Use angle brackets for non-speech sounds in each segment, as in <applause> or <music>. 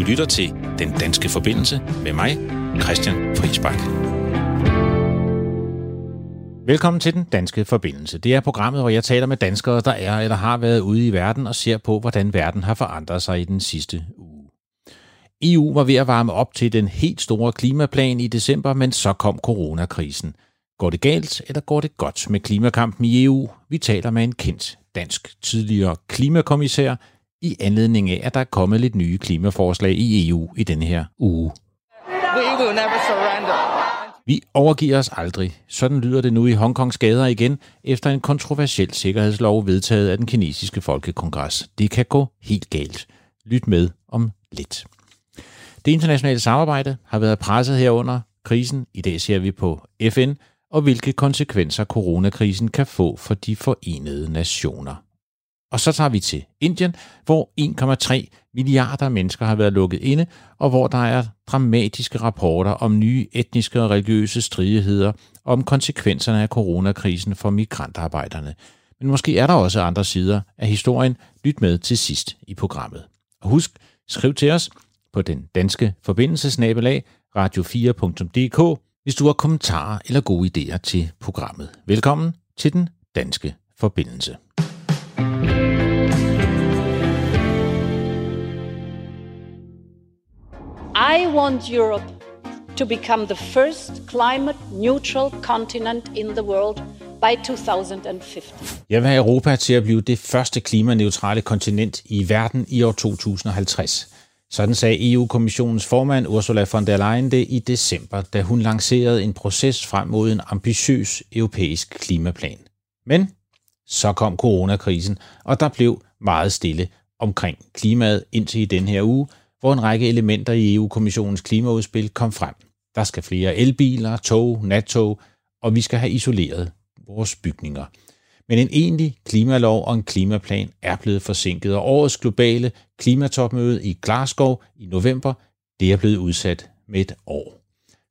Du lytter til Den Danske Forbindelse med mig, Christian Friisbak. Velkommen til Den Danske Forbindelse. Det er programmet, hvor jeg taler med danskere, der er eller har været ude i verden og ser på, hvordan verden har forandret sig i den sidste uge. EU var ved at varme op til den helt store klimaplan i december, men så kom coronakrisen. Går det galt, eller går det godt med klimakampen i EU? Vi taler med en kendt dansk tidligere klimakommissær, i anledning af, at der er kommet lidt nye klimaforslag i EU i denne her uge. We will never surrender. Vi overgiver os aldrig. Sådan lyder det nu i Hongkongs gader igen, efter en kontroversiel sikkerhedslov vedtaget af den kinesiske folkekongres. Det kan gå helt galt. Lyt med om lidt. Det internationale samarbejde har været presset herunder krisen. I dag ser vi på FN og hvilke konsekvenser coronakrisen kan få for de forenede nationer. Og så tager vi til Indien, hvor 1,3 milliarder mennesker har været lukket inde, og hvor der er dramatiske rapporter om nye etniske og religiøse stridigheder om konsekvenserne af coronakrisen for migrantarbejderne. Men måske er der også andre sider af historien. Lyt med til sidst i programmet. Og husk, skriv til os på den danske forbindelsesnabelag radio4.dk, hvis du har kommentarer eller gode idéer til programmet. Velkommen til den danske forbindelse. I want Europe to become the first climate neutral continent in the world by 2050. Jeg vil have Europa til at blive det første klimaneutrale kontinent i verden i år 2050. Sådan sagde EU-kommissionens formand Ursula von der Leyen det i december, da hun lancerede en proces frem mod en ambitiøs europæisk klimaplan. Men så kom coronakrisen, og der blev meget stille omkring klimaet indtil i den her uge, hvor en række elementer i EU-kommissionens klimaudspil kom frem. Der skal flere elbiler, tog, nattog, og vi skal have isoleret vores bygninger. Men en egentlig klimalov og en klimaplan er blevet forsinket, og årets globale klimatopmøde i Glasgow i november, det er blevet udsat med et år.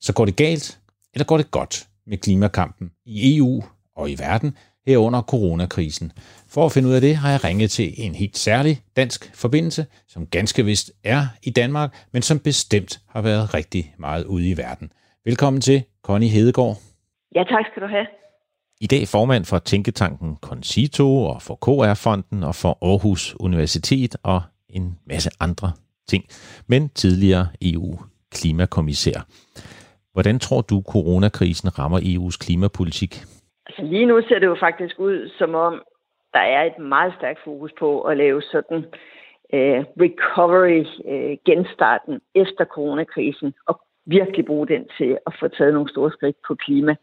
Så går det galt, eller går det godt med klimakampen i EU og i verden herunder coronakrisen. For at finde ud af det, har jeg ringet til en helt særlig dansk forbindelse, som ganske vist er i Danmark, men som bestemt har været rigtig meget ude i verden. Velkommen til, Connie Hedegaard. Ja, tak skal du have. I dag formand for Tænketanken Concito og for KR-fonden og for Aarhus Universitet og en masse andre ting, men tidligere EU-klimakommissær. Hvordan tror du, coronakrisen rammer EU's klimapolitik? Altså lige nu ser det jo faktisk ud, som om der er et meget stærkt fokus på at lave sådan øh, recovery, øh, genstarten efter coronakrisen, og virkelig bruge den til at få taget nogle store skridt på klima.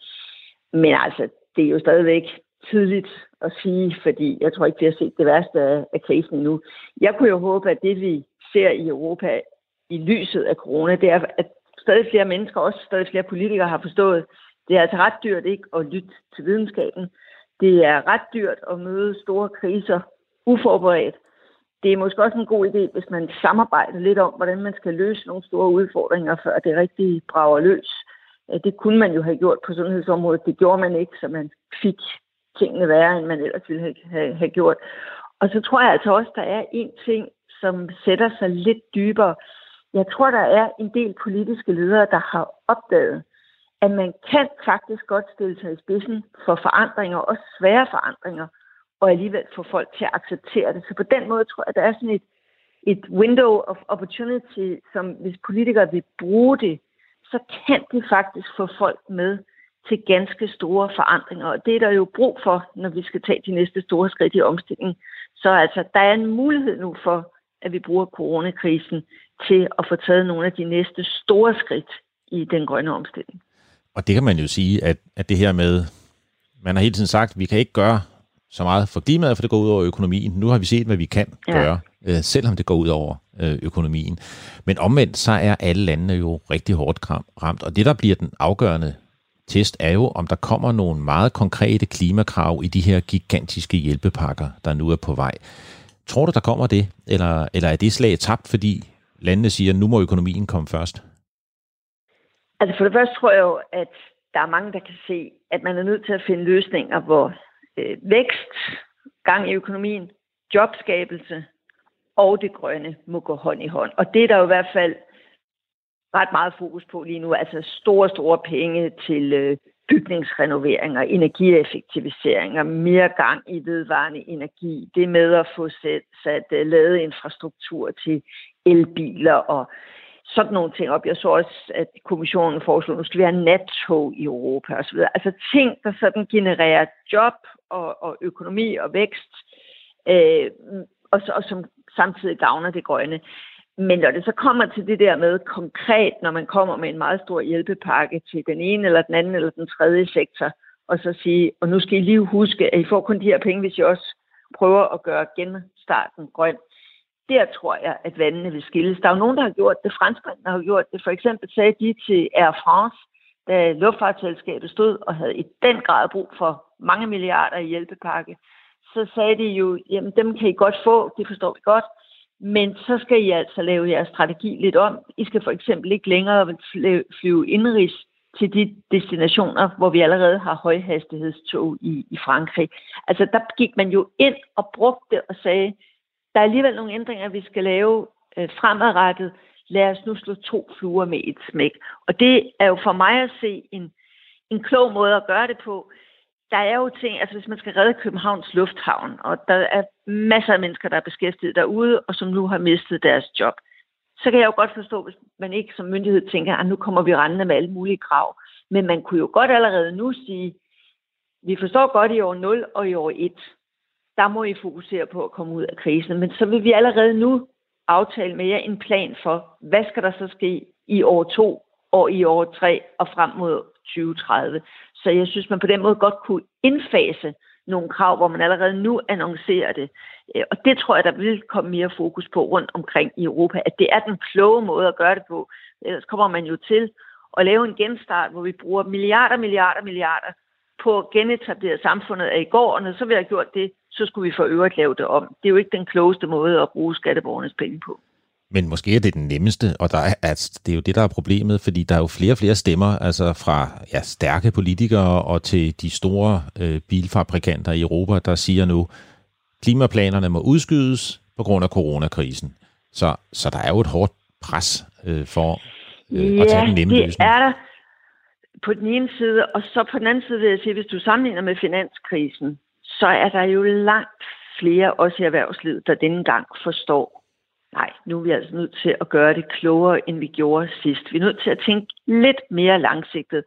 Men altså, det er jo stadigvæk tidligt at sige, fordi jeg tror ikke, vi har set det værste af, af krisen endnu. Jeg kunne jo håbe, at det vi ser i Europa i lyset af corona, det er, at stadig flere mennesker, også stadig flere politikere har forstået, det er altså ret dyrt ikke at lytte til videnskaben. Det er ret dyrt at møde store kriser uforberedt. Det er måske også en god idé, hvis man samarbejder lidt om, hvordan man skal løse nogle store udfordringer, før det rigtig brager løs. Det kunne man jo have gjort på sundhedsområdet. Det gjorde man ikke, så man fik tingene værre, end man ellers ville have, have gjort. Og så tror jeg altså også, der er en ting, som sætter sig lidt dybere. Jeg tror, der er en del politiske ledere, der har opdaget, at man kan faktisk godt stille sig i spidsen for forandringer, også svære forandringer, og alligevel få folk til at acceptere det. Så på den måde tror jeg, at der er sådan et, et window of opportunity, som hvis politikere vil bruge det, så kan de faktisk få folk med til ganske store forandringer. Og det er der jo brug for, når vi skal tage de næste store skridt i omstillingen. Så altså, der er en mulighed nu for, at vi bruger coronakrisen til at få taget nogle af de næste store skridt i den grønne omstilling. Og det kan man jo sige, at, at det her med, man har hele tiden sagt, at vi kan ikke gøre så meget for klimaet, for det går ud over økonomien. Nu har vi set, hvad vi kan ja. gøre, øh, selvom det går ud over øh, økonomien. Men omvendt, så er alle landene jo rigtig hårdt ramt, og det, der bliver den afgørende test, er jo, om der kommer nogle meget konkrete klimakrav i de her gigantiske hjælpepakker, der nu er på vej. Tror du, der kommer det, eller, eller er det slag tabt, fordi landene siger, at nu må økonomien komme først? Altså for det første tror jeg jo, at der er mange, der kan se, at man er nødt til at finde løsninger, hvor øh, vækst, gang i økonomien, jobskabelse og det grønne må gå hånd i hånd. Og det er der jo i hvert fald ret meget fokus på lige nu. Altså store, store penge til øh, bygningsrenoveringer, energieffektiviseringer, mere gang i vedvarende energi. Det med at få sat, sat uh, lavet infrastruktur til elbiler og sådan nogle ting op. Jeg så også, at kommissionen foreslår, at nu skal vi have nattog i Europa osv. Altså ting, der sådan genererer job og, og økonomi og vækst, øh, og, og som samtidig gavner det grønne. Men når det så kommer til det der med konkret, når man kommer med en meget stor hjælpepakke til den ene eller den anden eller den tredje sektor, og så sige, og nu skal I lige huske, at I får kun de her penge, hvis I også prøver at gøre genstarten grøn. Der tror jeg, at vandene vil skilles. Der er jo nogen, der har gjort det. Franskmændene har gjort det. For eksempel sagde de til Air France, da luftfartsselskabet stod og havde i den grad brug for mange milliarder i hjælpepakke, så sagde de jo, jamen dem kan I godt få, det forstår vi godt, men så skal I altså lave jeres strategi lidt om. I skal for eksempel ikke længere flyve indrigs til de destinationer, hvor vi allerede har højhastighedstog i, i Frankrig. Altså der gik man jo ind og brugte og sagde, der er alligevel nogle ændringer, vi skal lave øh, fremadrettet. Lad os nu slå to fluer med et smæk. Og det er jo for mig at se en, en klog måde at gøre det på der er jo ting, altså hvis man skal redde Københavns Lufthavn, og der er masser af mennesker, der er beskæftiget derude, og som nu har mistet deres job, så kan jeg jo godt forstå, hvis man ikke som myndighed tænker, at nu kommer vi rendende med alle mulige krav. Men man kunne jo godt allerede nu sige, vi forstår godt i år 0 og i år 1, der må I fokusere på at komme ud af krisen. Men så vil vi allerede nu aftale med jer en plan for, hvad skal der så ske i år 2 og i år 3 og frem mod 2030. Så jeg synes, man på den måde godt kunne indfase nogle krav, hvor man allerede nu annoncerer det. Øh, og det tror jeg, der vil komme mere fokus på rundt omkring i Europa, at det er den kloge måde at gøre det på. Ellers kommer man jo til at lave en genstart, hvor vi bruger milliarder, milliarder, milliarder på at genetablere samfundet af i går, og når så vi har gjort det, så skulle vi for øvrigt lave det om. Det er jo ikke den klogeste måde at bruge skatteborgernes penge på. Men måske er det den nemmeste, og der er, at det er jo det, der er problemet, fordi der er jo flere og flere stemmer, altså fra ja, stærke politikere og til de store øh, bilfabrikanter i Europa, der siger nu, klimaplanerne må udskydes på grund af coronakrisen. Så, så der er jo et hårdt pres øh, for øh, ja, at tage den nemme det løsning. er der på den ene side, og så på den anden side vil jeg sige, hvis du sammenligner med finanskrisen, så er der jo langt flere, også i erhvervslivet, der denne gang forstår, nej, nu er vi altså nødt til at gøre det klogere, end vi gjorde sidst. Vi er nødt til at tænke lidt mere langsigtet.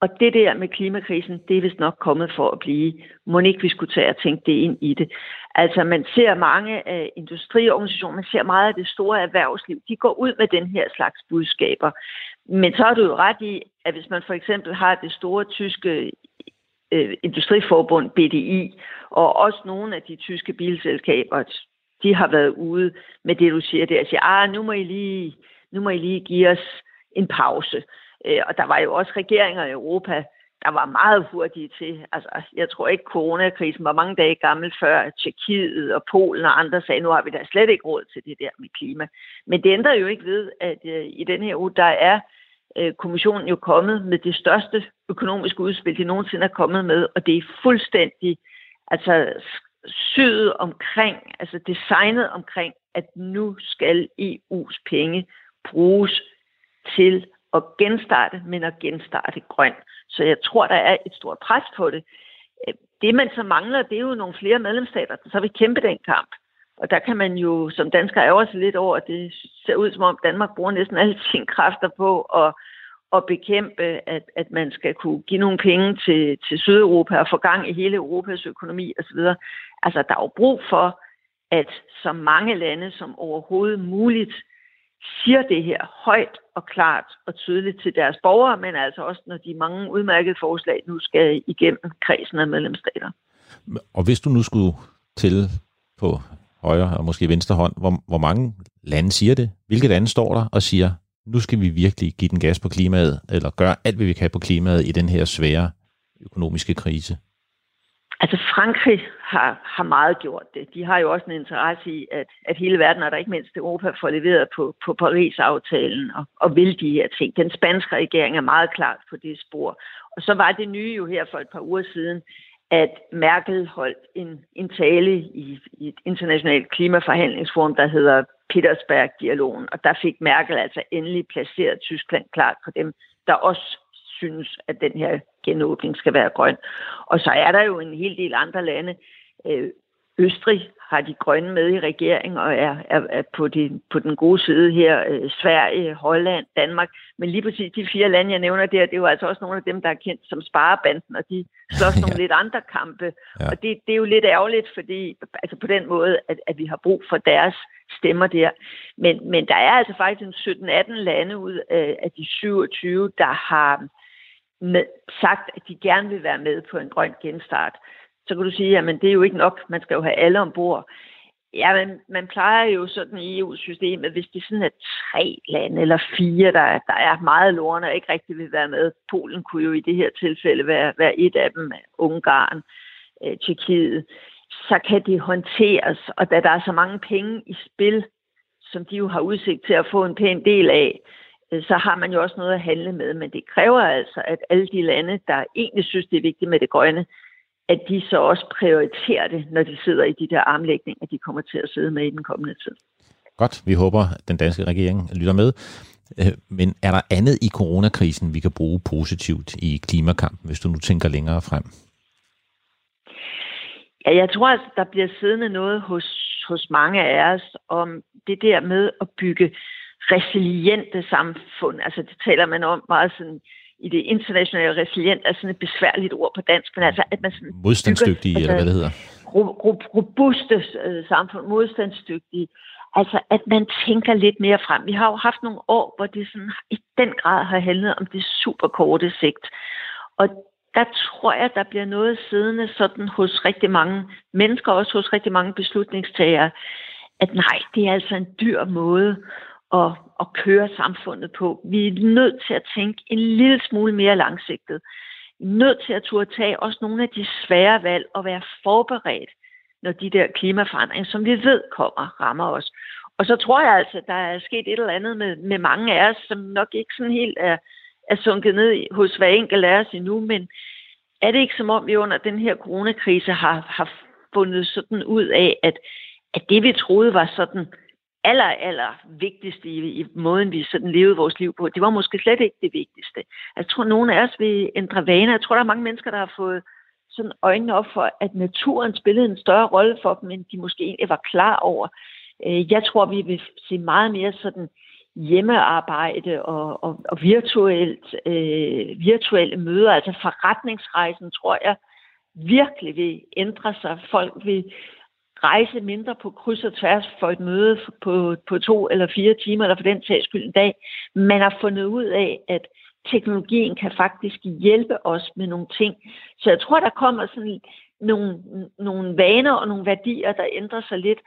Og det der med klimakrisen, det er vist nok kommet for at blive. Må ikke vi skulle tage og tænke det ind i det. Altså man ser mange af industriorganisationer, man ser meget af det store erhvervsliv, de går ud med den her slags budskaber. Men så har du jo ret i, at hvis man for eksempel har det store tyske øh, industriforbund BDI, og også nogle af de tyske bilselskaber, de har været ude med det, du siger der, og siger, ah, nu må I lige, nu må I lige give os en pause. Øh, og der var jo også regeringer i Europa, der var meget hurtige til. Altså, jeg tror ikke, coronakrisen var mange dage gammel før Tjekkiet og Polen og andre sagde, nu har vi da slet ikke råd til det der med klima. Men det ændrer jo ikke ved, at øh, i den her uge, der er Øh, kommissionen jo kommet med det største økonomiske udspil, de nogensinde er kommet med, og det er fuldstændig altså syet omkring, altså designet omkring, at nu skal EU's penge bruges til at genstarte, men at genstarte grønt. Så jeg tror, der er et stort pres på det. Øh, det, man så mangler, det er jo nogle flere medlemsstater, der så vil kæmpe den kamp. Og der kan man jo som dansker ærger sig lidt over, at det ser ud som om Danmark bruger næsten alle sine kræfter på at at bekæmpe, at, at man skal kunne give nogle penge til, til Sydeuropa og få gang i hele Europas økonomi osv. Altså, der er jo brug for, at så mange lande som overhovedet muligt siger det her højt og klart og tydeligt til deres borgere, men altså også, når de mange udmærkede forslag nu skal igennem kredsen af medlemsstater. Og hvis du nu skulle til på højre og måske venstre hånd, hvor, hvor mange lande siger det? Hvilke lande står der og siger, nu skal vi virkelig give den gas på klimaet, eller gøre alt, hvad vi kan på klimaet i den her svære økonomiske krise? Altså Frankrig har, har meget gjort det. De har jo også en interesse i, at, at hele verden, og der ikke mindst Europa, får leveret på, på Paris-aftalen og, og vil de her ting. Den spanske regering er meget klart på det spor. Og så var det nye jo her for et par uger siden, at Merkel holdt en, en tale i, i et internationalt klimaforhandlingsforum, der hedder Petersberg-dialogen, og der fik Merkel altså endelig placeret Tyskland klart for dem, der også synes, at den her genåbning skal være grøn. Og så er der jo en hel del andre lande. Øh, Østrig har de grønne med i regeringen og er, er, er på, de, på den gode side her. Øh, Sverige, Holland, Danmark. Men lige præcis de fire lande, jeg nævner der, det er jo altså også nogle af dem, der er kendt som sparebanden, og de slås <laughs> nogle ja. lidt andre kampe. Ja. Og det, det er jo lidt ærgerligt, fordi altså på den måde, at, at vi har brug for deres stemmer der. Men, men der er altså faktisk en 17-18 lande ud af, af de 27, der har med, sagt, at de gerne vil være med på en grøn genstart så kan du sige, at det er jo ikke nok, man skal jo have alle ombord. Ja, men man plejer jo sådan i EU-systemet, hvis det sådan er tre lande eller fire, der, der er meget lorne og ikke rigtig vil være med. Polen kunne jo i det her tilfælde være, være et af dem, Ungarn, øh, Tjekkiet. Så kan det håndteres, og da der er så mange penge i spil, som de jo har udsigt til at få en pæn del af, øh, så har man jo også noget at handle med. Men det kræver altså, at alle de lande, der egentlig synes, det er vigtigt med det grønne, at de så også prioriterer det, når de sidder i de der armlægninger, de kommer til at sidde med i den kommende tid. Godt, vi håber, at den danske regering lytter med. Øh, men er der andet i coronakrisen, vi kan bruge positivt i klimakampen, hvis du nu tænker længere frem? Ja, jeg tror altså, der bliver siddende noget hos, hos mange af os om det der med at bygge resiliente samfund. Altså det taler man om meget sådan i det internationale resilient er sådan et besværligt ord på dansk, men altså at man sådan modstandsdygtige, bygger, eller hvad det hedder? Robuste øh, samfund, modstandsdygtige. Altså, at man tænker lidt mere frem. Vi har jo haft nogle år, hvor det sådan i den grad har handlet om det super korte sigt. Og der tror jeg, der bliver noget siddende sådan hos rigtig mange mennesker, også hos rigtig mange beslutningstagere, at nej, det er altså en dyr måde at, at køre samfundet på. Vi er nødt til at tænke en lille smule mere langsigtet. Vi er nødt til at turde tage også nogle af de svære valg og være forberedt, når de der klimaforandringer, som vi ved kommer, rammer os. Og så tror jeg altså, at der er sket et eller andet med, med mange af os, som nok ikke sådan helt er, er sunket ned hos hver enkelt af os endnu, men er det ikke som om, vi under den her coronakrise har, har fundet sådan ud af, at, at det vi troede var sådan aller, aller vigtigste i, i måden, vi sådan levede vores liv på, det var måske slet ikke det vigtigste. Jeg tror, nogle af os vil ændre vaner. Jeg tror, der er mange mennesker, der har fået sådan øjnene op for, at naturen spillede en større rolle for dem, end de måske egentlig var klar over. Øh, jeg tror, vi vil se meget mere sådan hjemmearbejde og, og, og virtuelt, øh, virtuelle møder, altså forretningsrejsen, tror jeg, virkelig vil ændre sig. Folk vil rejse mindre på kryds og tværs for et møde på, på to eller fire timer, eller for den sags skyld en dag. Man har fundet ud af, at teknologien kan faktisk hjælpe os med nogle ting. Så jeg tror, der kommer sådan nogle, nogle vaner og nogle værdier, der ændrer sig lidt.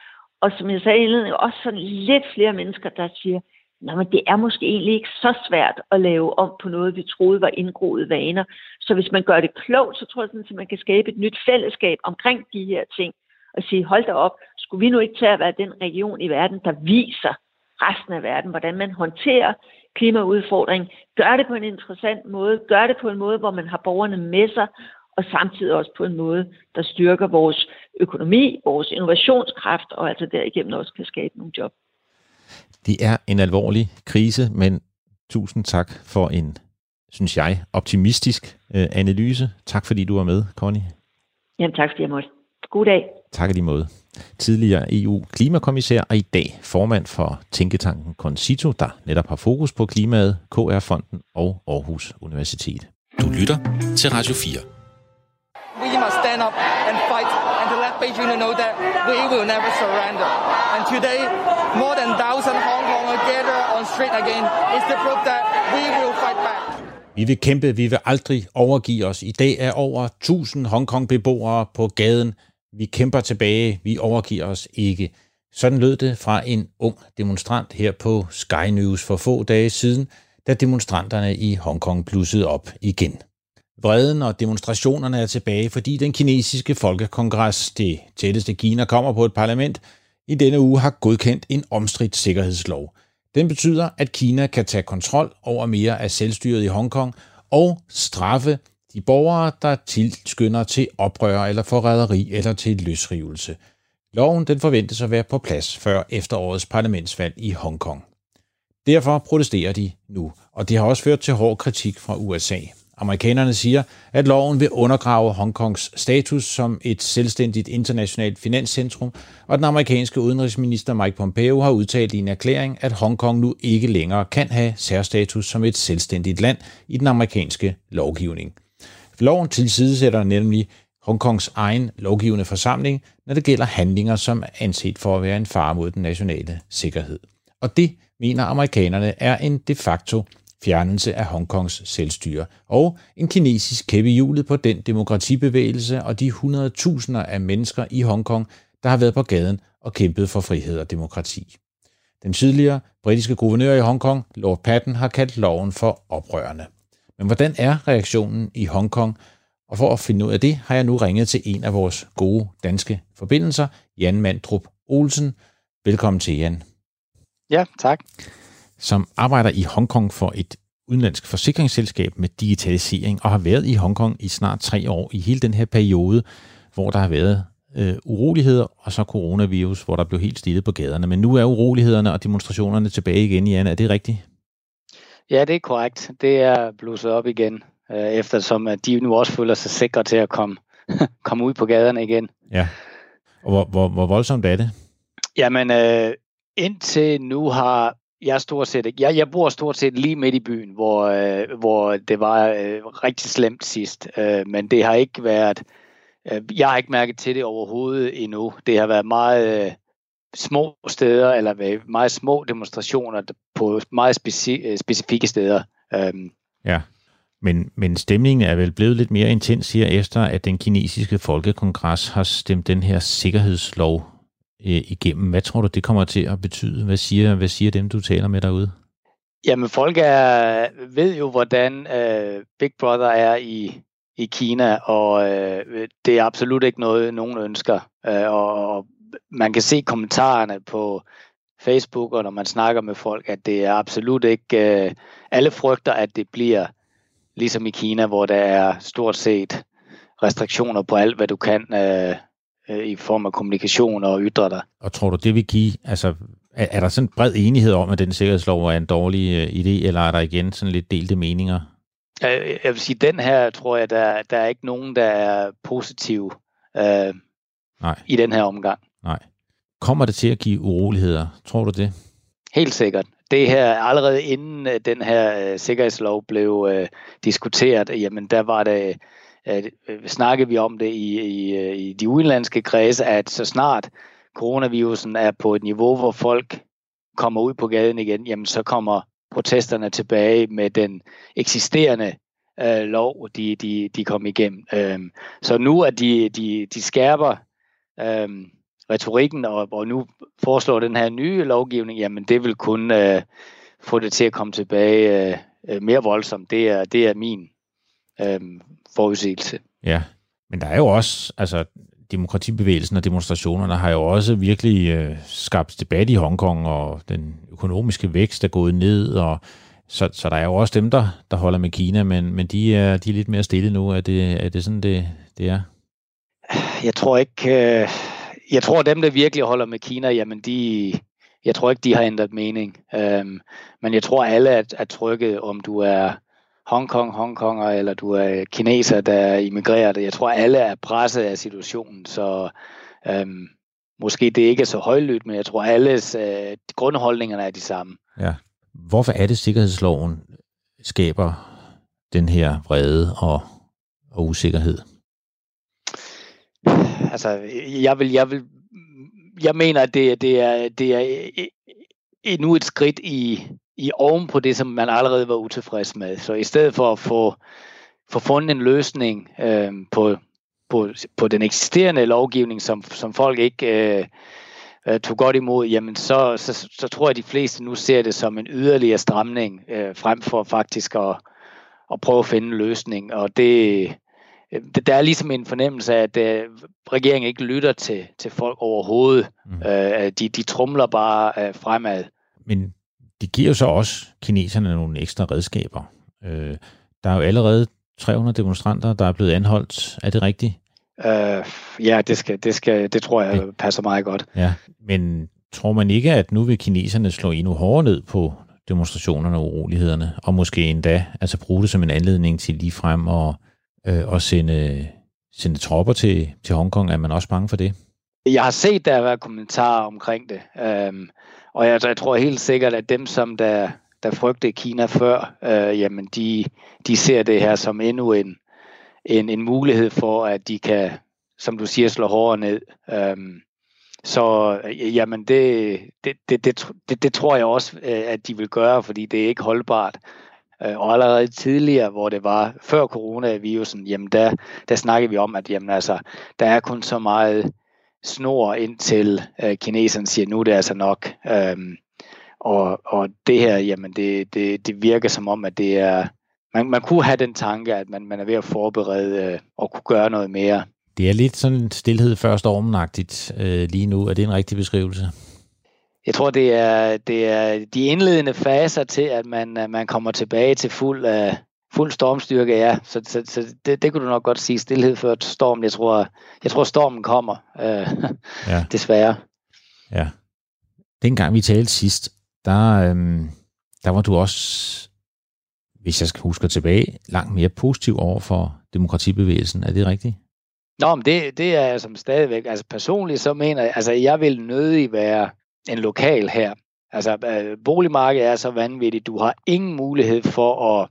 Og som jeg sagde indledning, også sådan lidt flere mennesker, der siger, Nå, men det er måske egentlig ikke så svært at lave om på noget, vi troede var indgroede vaner. Så hvis man gør det klogt, så tror jeg sådan, at man kan skabe et nyt fællesskab omkring de her ting og sige, hold da op, skulle vi nu ikke til at være den region i verden, der viser resten af verden, hvordan man håndterer klimaudfordringen, gør det på en interessant måde, gør det på en måde, hvor man har borgerne med sig, og samtidig også på en måde, der styrker vores økonomi, vores innovationskraft, og altså derigennem også kan skabe nogle job. Det er en alvorlig krise, men tusind tak for en, synes jeg, optimistisk øh, analyse. Tak fordi du var med, Connie. Jamen tak fordi jeg måtte. God dag. Tak i lige måde. Tidligere EU-klimakommissær og i dag formand for Tænketanken Concito, der netop har fokus på klimaet, KR-fonden og Aarhus Universitet. Du lytter til Radio 4. We must stand up and fight and to let Beijing know that we will never surrender. And today, more than 1000 Hong Kongers gather on street again is the proof that we will fight back. Vi vil kæmpe, vi vil aldrig overgive os. I dag er over 1000 Hongkong-beboere på gaden vi kæmper tilbage, vi overgiver os ikke. Sådan lød det fra en ung demonstrant her på Sky News for få dage siden, da demonstranterne i Hongkong blussede op igen. Vreden og demonstrationerne er tilbage, fordi den kinesiske folkekongres, det tætteste Kina kommer på et parlament, i denne uge har godkendt en omstridt sikkerhedslov. Den betyder, at Kina kan tage kontrol over mere af selvstyret i Hongkong og straffe de borgere, der tilskynder til oprør eller forræderi eller til løsrivelse. Loven den forventes at være på plads før efterårets parlamentsvalg i Hongkong. Derfor protesterer de nu, og det har også ført til hård kritik fra USA. Amerikanerne siger, at loven vil undergrave Hongkongs status som et selvstændigt internationalt finanscentrum, og den amerikanske udenrigsminister Mike Pompeo har udtalt i en erklæring, at Hongkong nu ikke længere kan have særstatus som et selvstændigt land i den amerikanske lovgivning. Loven tilsidesætter nemlig Hongkongs egen lovgivende forsamling, når det gælder handlinger, som er anset for at være en fare mod den nationale sikkerhed. Og det mener amerikanerne er en de facto fjernelse af Hongkongs selvstyre, og en kinesisk kæppehjulet på den demokratibevægelse og de 100.000 af mennesker i Hongkong, der har været på gaden og kæmpet for frihed og demokrati. Den tidligere britiske guvernør i Hongkong, Lord Patton, har kaldt loven for oprørende. Men hvordan er reaktionen i Hongkong? Og for at finde ud af det, har jeg nu ringet til en af vores gode danske forbindelser, Jan Mandrup Olsen. Velkommen til, Jan. Ja, tak som arbejder i Hongkong for et udenlandsk forsikringsselskab med digitalisering, og har været i Hongkong i snart tre år, i hele den her periode, hvor der har været øh, uroligheder, og så coronavirus, hvor der blev helt stille på gaderne. Men nu er urolighederne og demonstrationerne tilbage igen, Jan. Er det rigtigt? Ja, det er korrekt. Det er blusset op igen, øh, eftersom at de nu også føler sig sikre til at komme, <laughs> komme ud på gaderne igen. Ja. Og hvor, hvor, hvor voldsomt er det? Jamen, øh, indtil nu har jeg stort set ikke. Jeg, jeg bor stort set lige midt i byen, hvor, øh, hvor det var øh, rigtig slemt sidst. Øh, men det har ikke været... Øh, jeg har ikke mærket til det overhovedet endnu. Det har været meget øh, små steder, eller meget små demonstrationer på meget speci- øh, specifikke steder. Øh. Ja, men, men stemningen er vel blevet lidt mere intens her efter, at den kinesiske folkekongres har stemt den her sikkerhedslov øh, igennem. Hvad tror du, det kommer til at betyde? Hvad siger, hvad siger dem, du taler med derude? Jamen, folk er, ved jo, hvordan øh, Big Brother er i, i Kina, og øh, det er absolut ikke noget, nogen ønsker. Øh, og man kan se kommentarerne på Facebook, og når man snakker med folk, at det er absolut ikke... Øh, alle frygter, at det bliver ligesom i Kina, hvor der er stort set restriktioner på alt, hvad du kan øh, øh, i form af kommunikation og ytre dig. Og tror du, det vil give, altså er, er der sådan bred enighed om, at den sikkerhedslov er en dårlig øh, idé, eller er der igen sådan lidt delte meninger? Jeg vil sige, den her tror jeg, der, der er ikke nogen, der er positiv øh, Nej. i den her omgang. Nej. Kommer det til at give uroligheder? Tror du det? Helt sikkert. Det her, allerede inden øh, den her øh, sikkerhedslov blev øh, diskuteret, jamen der var det øh, snakkede vi om det i, i, øh, i de udenlandske kredse, at så snart coronavirusen er på et niveau, hvor folk kommer ud på gaden igen, jamen så kommer protesterne tilbage med den eksisterende øh, lov, de, de, de kom igennem. Øhm, så nu at de, de, de skærper øhm, retorikken, og, og nu foreslår den her nye lovgivning, jamen det vil kun øh, få det til at komme tilbage øh, øh mere voldsomt. Det er, det er min øh, forudsigelse. Ja, men der er jo også, altså demokratibevægelsen og demonstrationerne har jo også virkelig øh, skabt debat i Hongkong, og den økonomiske vækst er gået ned, og så, så der er jo også dem, der, der holder med Kina, men, men de, er, de er lidt mere stille nu. Er det, er det sådan, det, det er? Jeg tror ikke... Øh, jeg tror, dem, der virkelig holder med Kina, jamen de... Jeg tror ikke, de har ændret mening. Øhm, men jeg tror, alle er, er trygge, om du er Hongkong, Hongkonger, eller du er kineser, der er immigreret. Jeg tror, alle er presset af situationen, så øhm, måske det ikke er så højlydt, men jeg tror, alles øh, grundholdningerne er de samme. Ja. Hvorfor er det, sikkerhedsloven skaber den her vrede og, og usikkerhed? Altså, jeg vil, jeg vil, jeg mener, at det, det er, det er e, e, endnu et skridt i, i oven på det, som man allerede var utilfreds med. Så i stedet for at få, få fundet en løsning øh, på, på, på den eksisterende lovgivning, som, som folk ikke øh, øh, tog godt imod, jamen så, så, så tror jeg, at de fleste nu ser det som en yderligere stramning, øh, frem for faktisk at, at prøve at finde en løsning. Og det, øh, der er ligesom en fornemmelse af, at øh, regeringen ikke lytter til, til folk overhovedet. Mm. Øh, de, de trumler bare øh, fremad. Men det giver jo så også kineserne nogle ekstra redskaber. Øh, der er jo allerede 300 demonstranter, der er blevet anholdt. Er det rigtigt? Uh, ja, det, skal, det, skal, det tror jeg passer meget godt. Ja, men tror man ikke, at nu vil kineserne slå endnu hårdere ned på demonstrationerne og urolighederne, og måske endda altså bruge det som en anledning til lige frem og, øh, at sende, sende tropper til, til Hongkong? Er man også bange for det? Jeg har set, der har været kommentarer omkring det, øhm, og jeg, jeg tror helt sikkert, at dem, som der, der frygtede Kina før, øh, jamen de, de ser det her som endnu en, en, en mulighed for, at de kan, som du siger, slå hårdere ned. Øhm, så øh, jamen det, det, det, det, det, det tror jeg også, øh, at de vil gøre, fordi det er ikke holdbart. Øh, og allerede tidligere, hvor det var før coronavirusen, jamen der, der snakkede vi om, at jamen altså, der er kun så meget snor indtil øh, kineserne siger, nu er det altså nok. Øhm, og, og det her, jamen det, det, det virker som om, at det er, man, man kunne have den tanke, at man, man er ved at forberede øh, og kunne gøre noget mere. Det er lidt sådan en stillhed før stormenagtigt øh, lige nu. Er det en rigtig beskrivelse? Jeg tror, det er, det er de indledende faser til, at man, man kommer tilbage til fuld, uh, fuld stormstyrke, ja. Så, så, så det, det kunne du nok godt sige, stillhed før stormen. Jeg tror, jeg tror stormen kommer, uh, ja. <laughs> desværre. Ja. Dengang vi talte sidst, der, øhm, der var du også, hvis jeg skal huske tilbage, langt mere positiv over for demokratibevægelsen. Er det rigtigt? Nå, men det, det er jeg som stadigvæk. Altså personligt så mener jeg, altså jeg vil nødig være en lokal her. Altså øh, boligmarkedet er så vanvittigt. Du har ingen mulighed for at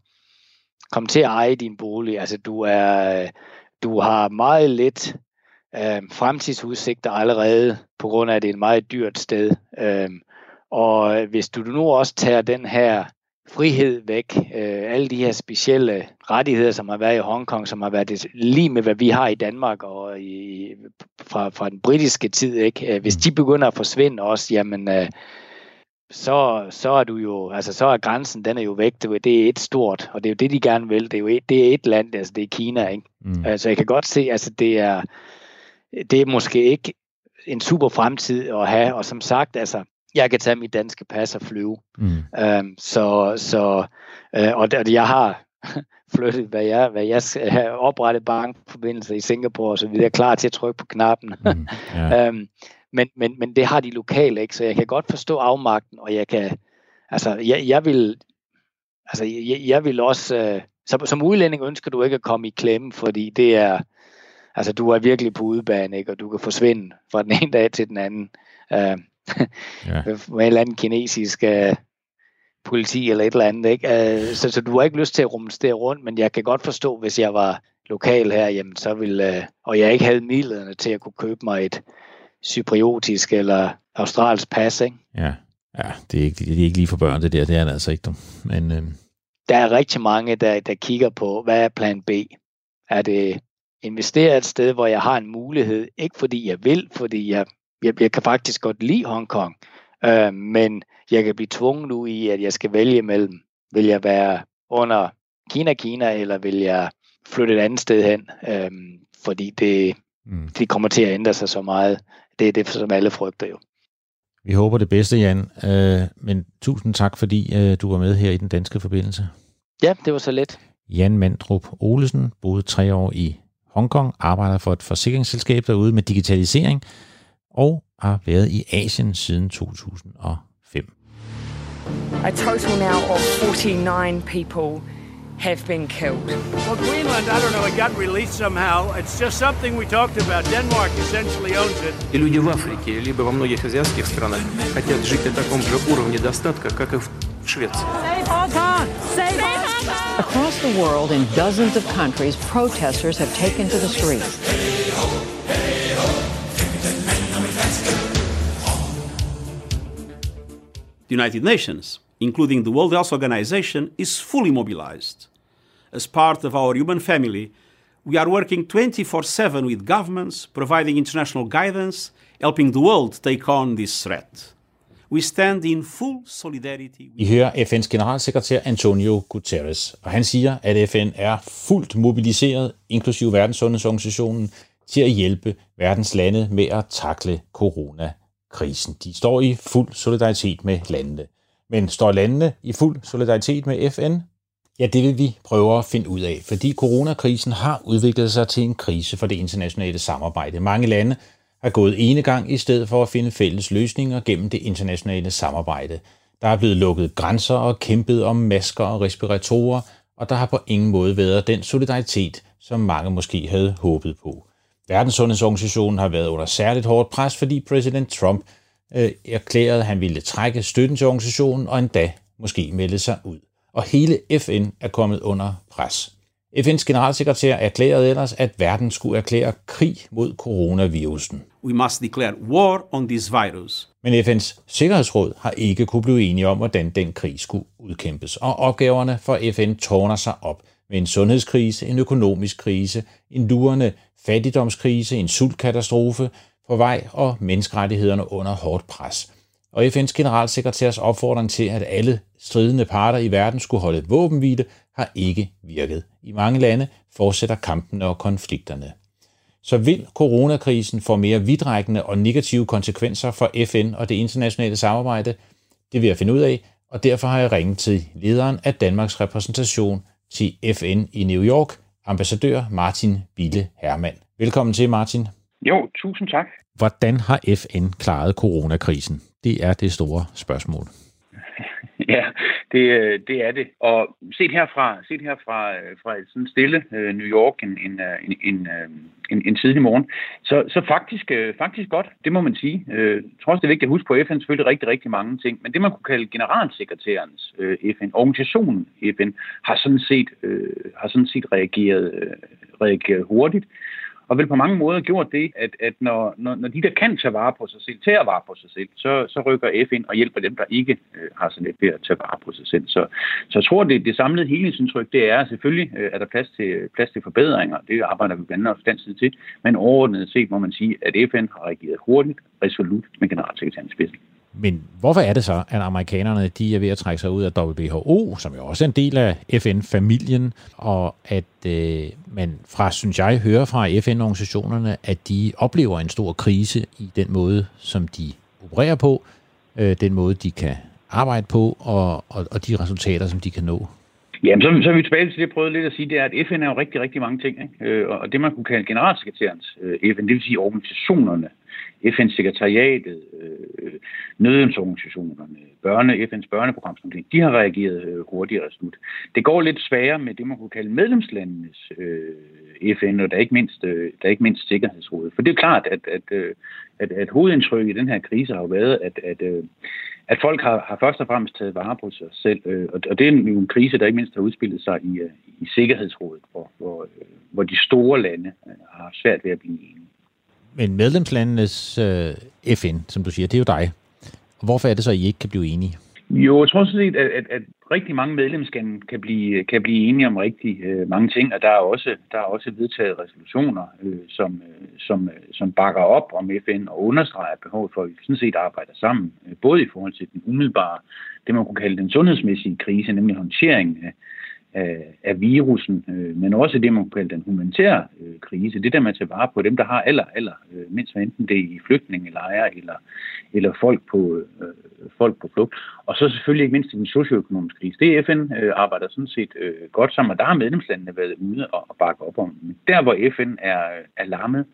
komme til at eje din bolig. Altså du er, øh, du har meget lidt øh, fremtidsudsigter allerede, på grund af, at det er et meget dyrt sted. Øh, og hvis du nu også tager den her frihed væk, øh, alle de her specielle rettigheder, som har været i Hongkong, som har været det, lige med, hvad vi har i Danmark og i, fra, fra den britiske tid, ikke? Øh, hvis de begynder at forsvinde også, jamen, øh, så, så er du jo, altså så er grænsen, den er jo væk, det, det er et stort, og det er jo det, de gerne vil, det er jo et, det er et land, altså det er Kina, ikke? Mm. Altså jeg kan godt se, altså det er, det er måske ikke en super fremtid at have, og som sagt, altså jeg kan tage mit danske pas og flyve. Mm. Øhm, så så øh, og, jeg har <laughs> flyttet, hvad jeg, hvad jeg skal have oprettet bankforbindelser i Singapore og så videre, klar til at trykke på knappen. Mm, yeah. <laughs> øhm, men, men, men det har de lokale ikke, så jeg kan godt forstå afmagten, og jeg kan, altså, jeg, jeg vil, altså, jeg, jeg vil også, øh, som, som udlænding ønsker du ikke at komme i klemme, fordi det er, altså, du er virkelig på udebane, ikke, og du kan forsvinde fra den ene dag til den anden. Øh, ja. <laughs> med en eller anden kinesisk uh, politi eller et eller andet. Ikke? Uh, så, så du har ikke lyst til at rumstere rundt, men jeg kan godt forstå, hvis jeg var lokal her, jamen, så ville, uh, og jeg ikke havde midlerne til at kunne købe mig et cypriotisk eller australsk pas. Ikke? Ja. ja, det er, ikke, det er ikke lige for børn, det der. Det er det altså ikke. Du. Men, uh... Der er rigtig mange, der, der kigger på, hvad er plan B? Er det investere et sted, hvor jeg har en mulighed, ikke fordi jeg vil, fordi jeg jeg, jeg kan faktisk godt lide Hongkong, øh, men jeg kan blive tvunget nu i, at jeg skal vælge mellem, vil jeg være under Kina-Kina, eller vil jeg flytte et andet sted hen, øh, fordi det, mm. det kommer til at ændre sig så meget. Det er det, som alle frygter jo. Vi håber det bedste, Jan. Øh, men tusind tak, fordi øh, du var med her i den danske forbindelse. Ja, det var så let. Jan Mandrup Olesen boede tre år i Hongkong, arbejder for et forsikringsselskab derude med digitalisering, og har været i Asien siden 2005. A total now of 49 people have been killed. Well, Greenland, I don't know, it got released somehow. It's just something we talked about. Denmark essentially owns it. И люди в Африке, либо во многих азиатских странах хотят жить на таком же уровне достатка, как и в Швеции. Save Hong Kong! Save Hong Kong! Across the world, in dozens of countries, protesters have taken to the streets. The United Nations, including the World Health Organization, is fully mobilized. As part of our human family, we are working 24 7 with governments, providing international guidance, helping the world take on this threat. We stand in full solidarity. I hører FN's generalsekretær Antonio Guterres, og han siger, at FN er fuldt mobiliseret, inklusive Verdenssundhedsorganisationen, til at hjælpe verdens lande med at takle corona krisen. De står i fuld solidaritet med landene. Men står landene i fuld solidaritet med FN? Ja, det vil vi prøve at finde ud af, fordi coronakrisen har udviklet sig til en krise for det internationale samarbejde. Mange lande har gået ene gang i stedet for at finde fælles løsninger gennem det internationale samarbejde. Der er blevet lukket grænser og kæmpet om masker og respiratorer, og der har på ingen måde været den solidaritet, som mange måske havde håbet på. Verdenssundhedsorganisationen har været under særligt hårdt pres, fordi præsident Trump øh, erklærede, at han ville trække støtten til organisationen og endda måske melde sig ud. Og hele FN er kommet under pres. FN's generalsekretær erklærede ellers, at verden skulle erklære krig mod coronavirusen. We must declare war on this virus. Men FN's Sikkerhedsråd har ikke kunne blive enige om, hvordan den krig skulle udkæmpes, og opgaverne for FN tårner sig op med en sundhedskrise, en økonomisk krise, en lurende fattigdomskrise, en sultkatastrofe på vej og menneskerettighederne under hårdt pres. Og FN's generalsekretærs opfordring til, at alle stridende parter i verden skulle holde våbenhvile, har ikke virket. I mange lande fortsætter kampene og konflikterne. Så vil coronakrisen få mere vidtrækkende og negative konsekvenser for FN og det internationale samarbejde? Det vil jeg finde ud af, og derfor har jeg ringet til lederen af Danmarks repræsentation til FN i New York, ambassadør Martin Bille Hermann. Velkommen til, Martin. Jo, tusind tak. Hvordan har FN klaret coronakrisen? Det er det store spørgsmål. <laughs> Ja, det, det er det. Og set herfra, set herfra fra et sådan stille uh, New York en, en, en, en, en, en tidlig morgen, så, så faktisk, øh, faktisk godt, det må man sige. Øh, jeg tror også, det er vigtigt at huske på, at FN selvfølgelig rigtig, rigtig mange ting, men det man kunne kalde generalsekretærens øh, FN, organisationen FN, har sådan set, øh, har sådan set reageret, øh, reageret hurtigt og vel på mange måder gjort det, at, at når, når, når de, der kan tage vare på sig selv, tager vare på sig selv, så, så rykker FN og hjælper dem, der ikke øh, har så let ved at tage vare på sig selv. Så, så jeg tror, det, det samlede helhedsindtryk, det er selvfølgelig, øh, at der er plads til, plads til forbedringer. Det arbejder vi blandt andet også tid til. Men overordnet set må man sige, at FN har reageret hurtigt, resolut med generalsekretæren i spidsen. Men hvorfor er det så, at amerikanerne de er ved at trække sig ud af WHO, som jo også er en del af FN-familien, og at øh, man fra, synes jeg, hører fra FN-organisationerne, at de oplever en stor krise i den måde, som de opererer på, øh, den måde, de kan arbejde på, og, og, og de resultater, som de kan nå? Jamen, så, så er vi tilbage til det, jeg prøvede lidt at sige, det er, at FN er jo rigtig, rigtig mange ting. Ikke? Øh, og det, man kunne kalde generalsekretærens øh, FN, det vil sige organisationerne, FN-sekretariatet, øh, nødhjælpsorganisationerne, børne, FN's børneprogram, sådan de har reageret øh, hurtigere slut. Det går lidt sværere med det, man kunne kalde medlemslandenes øh, FN, og der er ikke mindst, øh, der er ikke mindst Sikkerhedsrådet. For det er klart, at, at, øh, at, at hovedindtrykket i den her krise har jo været, at, at, øh, at folk har, har først og fremmest taget vare på sig selv, øh, og, og det er jo en krise, der ikke mindst har udspillet sig i, øh, i Sikkerhedsrådet, hvor, hvor, øh, hvor de store lande øh, har svært ved at blive enige. Men medlemslandenes øh, FN, som du siger, det er jo dig. Hvorfor er det så, at I ikke kan blive enige? Jo, jeg tror sådan set, at, at, at rigtig mange medlemslande kan blive, kan blive enige om rigtig øh, mange ting, og der er også, der er også vedtaget resolutioner, øh, som, øh, som, øh, som bakker op om FN og understreger behovet for, at vi sådan set arbejder sammen, øh, både i forhold til den umiddelbare, det man kunne kalde den sundhedsmæssige krise, nemlig håndteringen af, af, af virusen, øh, men også det, man kalder den humanitære øh, krise. Det der med at tage vare på dem, der har aller, aller øh, mindst, enten det er i flygtningelejre eller, eller folk, på, øh, folk på flugt. Og så selvfølgelig ikke mindst den socioøkonomiske krise. Det FN øh, arbejder sådan set øh, godt sammen, og der har medlemslandene været ude og, og bakke op om. Men der, hvor FN er, er lammet,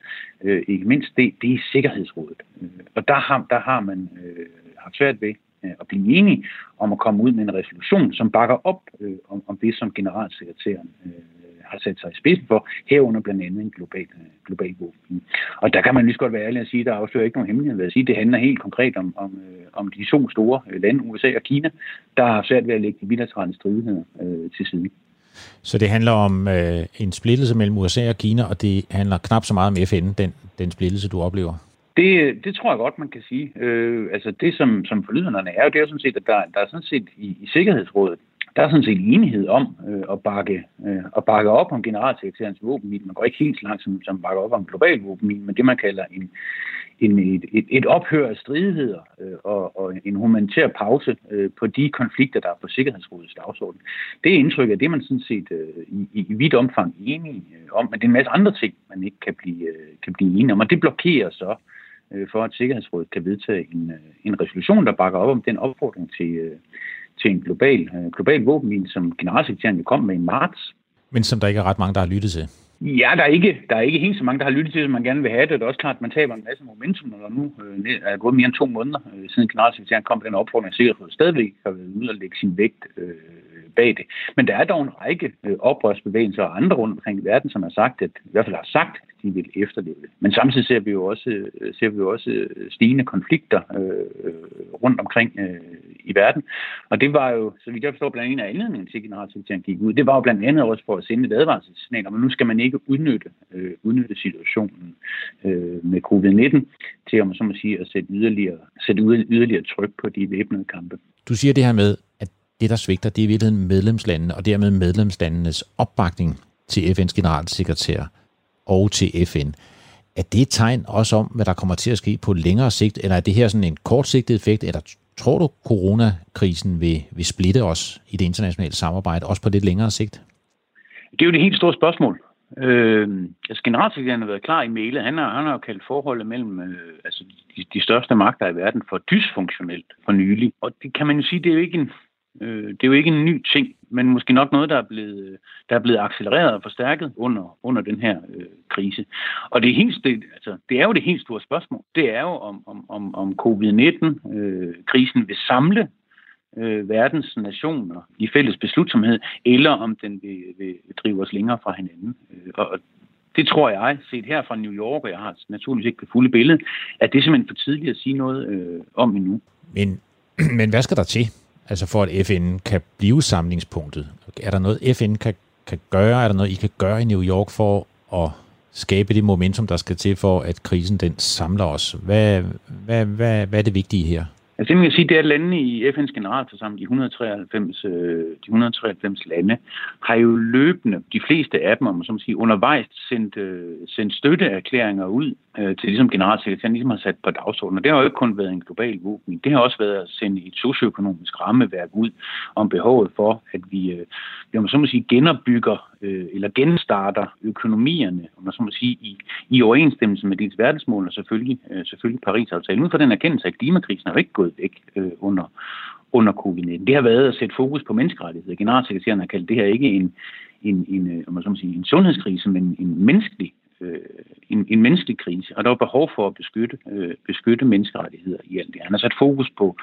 øh, ikke mindst, det, det er Sikkerhedsrådet. Øh, og der har, der har man øh, haft svært ved Øh, at blive enige om at komme ud med en resolution, som bakker op øh, om, om det, som generalsekretæren øh, har sat sig i spidsen for, herunder blandt andet en global, øh, global våben. Og der kan man lige så godt være ærlig at sige, at der afslører ikke nogen hemmelighed ved at sige, det handler helt konkret om, om, øh, om de to store øh, lande, USA og Kina, der har svært ved at lægge de bilaterale stridigheder øh, til side. Så det handler om øh, en splittelse mellem USA og Kina, og det handler knap så meget om FN, den, den splittelse, du oplever? Det, det tror jeg godt, man kan sige. Øh, altså det, som, som forlyderne er, det er jo sådan set, at der, der er sådan set i, i Sikkerhedsrådet, der er sådan set enighed om øh, at, bakke, øh, at bakke op om generalsekretærens våbenmil. Man går ikke helt så langt som, som bakker op om global våbenmil, men det man kalder en, en, et, et, et ophør af stridigheder øh, og, og en humanitær pause øh, på de konflikter, der er på Sikkerhedsrådets dagsorden. Det indtryk er det, man sådan set øh, i, i vidt omfang enige øh, om, men det er en masse andre ting, man ikke kan blive, øh, kan blive enige om, og det blokerer så øh, øh, for, at Sikkerhedsrådet kan vedtage en, øh, en resolution, der bakker op om den opfordring til, øh, til en global, øh, global våbenhvile, som generalsekretæren kom med i marts. Men som der ikke er ret mange, der har lyttet til. Ja, der er, ikke, der er ikke helt så mange, der har lyttet til, som man gerne vil have det. Det er også klart, at man taber en masse momentum, når der nu øh, er gået mere end to måneder, øh, siden generalsekretæren kom med den opfordring, sikkert stadigvæk har været ude og lægge sin vægt øh, bag det. Men der er dog en række øh, oprørsbevægelser og andre rundt omkring i verden, som har sagt, at i hvert fald har sagt, at de vil efterleve det. Men samtidig ser vi jo også, øh, ser vi jo også øh, stigende konflikter øh, rundt omkring øh, i verden. Og det var jo, så vidt jeg forstår, blandt andet af anledningen til, at generalsekretæren gik ud. Det var jo blandt andet også for at sende et advarselssignal, men nu skal man ikke udnytte, øh, udnytte situationen øh, med covid-19 til, om så må sige, at sætte yderligere, sætte yderligere tryk på de væbnede kampe. Du siger det her med, det, der svigter, det er i virkeligheden medlemslandene, og dermed medlemslandenes opbakning til FN's generalsekretær og til FN. Er det et tegn også om, hvad der kommer til at ske på længere sigt, eller er det her sådan en kortsigtet effekt, eller tror du, coronakrisen vil, vil splitte os i det internationale samarbejde, også på lidt længere sigt? Det er jo det helt store spørgsmål. Øh, altså generalsekretæren har været klar i mailet. Han har, han har jo kaldt forholdet mellem øh, altså de, de største magter i verden for dysfunktionelt for nylig. Og det kan man jo sige, det er jo ikke en, Øh, det er jo ikke en ny ting, men måske nok noget, der er blevet, der er blevet accelereret og forstærket under, under den her øh, krise. Og det er, helt, det, altså, det er jo det helt store spørgsmål. Det er jo, om, om, om, om covid-19-krisen øh, vil samle øh, verdens nationer i fælles beslutsomhed, eller om den vil, vil drive os længere fra hinanden. Øh, og det tror jeg, set her fra New York, og jeg har naturligvis ikke det fulde billede, at det er simpelthen for tidligt at sige noget øh, om endnu. Men, <clears throat> men hvad skal der til? Altså for at FN kan blive samlingspunktet. Er der noget, FN kan, kan gøre? Er der noget, I kan gøre i New York for at skabe det momentum, der skal til for, at krisen den samler os? Hvad, hvad, hvad, hvad er det vigtige her? Altså det, man kan sige, det er, at landene i FN's generalforsamling, de 193, øh, de 193 lande, har jo løbende, de fleste af dem, om som sige, undervejs sendt, øh, sendt støtteerklæringer ud øh, til ligesom generalsekretæren ligesom har sat på dagsordenen. Og det har jo ikke kun været en global våben. Det har også været at sende et socioøkonomisk rammeværk ud om behovet for, at vi, øh, man så må sige, genopbygger øh, eller genstarter økonomierne, om man så må sige, i, i overensstemmelse med dets verdensmål og selvfølgelig, øh, selvfølgelig Paris-aftalen. Ud fra den erkendelse, at klimakrisen er jo ikke gået væk øh, under, under covid-19. Det har været at sætte fokus på menneskerettigheder. Generalsekretæren har kaldt det her ikke en, en, en, øh, om man så må sige, en sundhedskrise, men en menneskelig øh, en, en menneskelig krise, og der var behov for at beskytte, øh, beskytte menneskerettigheder i alt det. Han har sat fokus på,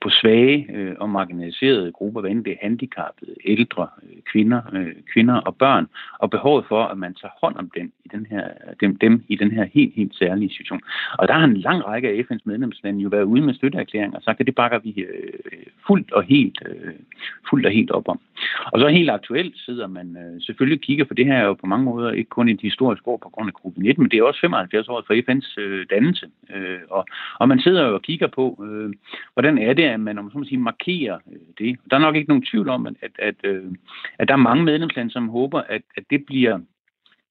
på svage øh, og marginaliserede grupper, hvad det er handicappede, ældre, øh, kvinder, øh, kvinder og børn, og behovet for, at man tager hånd om dem i den her, dem, dem i den her helt, helt særlige situation. Og der har en lang række af FN's medlemslande jo været ude med støtteerklæringer og sagt, at det bakker vi øh, fuldt og helt, øh, fuldt og helt op om. Og så helt aktuelt sidder man øh, selvfølgelig kigger på det her jo på mange måder, ikke kun et historisk år på grund af covid-19, men det er også 75 år for FN's øh, dannelse. Øh, og, og man sidder jo og kigger på, øh, hvordan er det, at man om så må sige, markerer øh, det. Der er nok ikke nogen tvivl om, at, at, at, øh, at der er mange medlemslande, som håber, at, at det, bliver,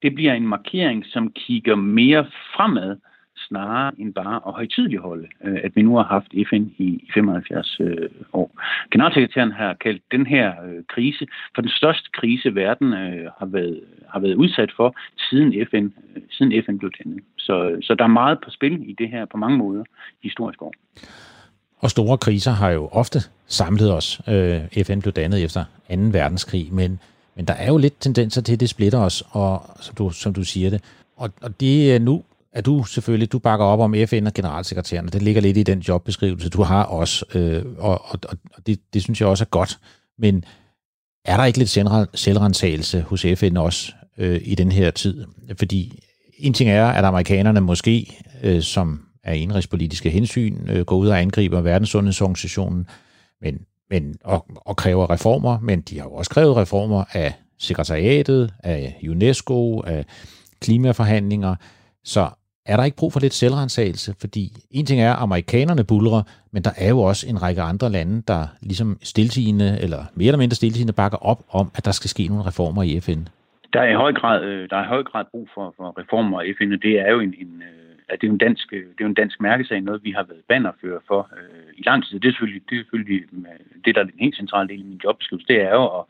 det bliver en markering, som kigger mere fremad, snarere end bare at højtidligholde, øh, at vi nu har haft FN i 75 øh, år. Generalsekretæren har kaldt den her øh, krise for den største krise, verden har, været, har været udsat for siden FN, siden FN blev dannet. Så, så der er meget på spil i det her på mange måder historisk år. Og store kriser har jo ofte samlet os. FN blev dannet efter 2. verdenskrig, men, men der er jo lidt tendenser til, at det splitter os, og som du, som du siger det. Og, og det er nu at du selvfølgelig, du bakker op om FN og generalsekretæren, og det ligger lidt i den jobbeskrivelse, du har også, øh, og, og, og det, det synes jeg også er godt. Men er der ikke lidt selvrensagelse hos FN også øh, i den her tid? Fordi en ting er, at amerikanerne måske, øh, som er indrigspolitiske hensyn, øh, går ud og angriber Verdenssundhedsorganisationen men, men, og, og kræver reformer, men de har jo også krævet reformer af sekretariatet, af UNESCO, af klimaforhandlinger. Så er der ikke brug for lidt selvrensagelse? Fordi en ting er, at amerikanerne bulrer, men der er jo også en række andre lande, der ligesom stiltigende, eller mere eller mindre stiltigende, bakker op om, at der skal ske nogle reformer i FN. Der er i høj grad, øh, der er i høj grad brug for, for reformer i FN, og det er jo en, en øh, at det er en dansk, øh, det er en dansk mærkesag, noget vi har været bannerfører for øh, i lang tid. Det er selvfølgelig, det er selvfølgelig det, der er den helt centrale del i min jobbeskrivelse, det er jo at,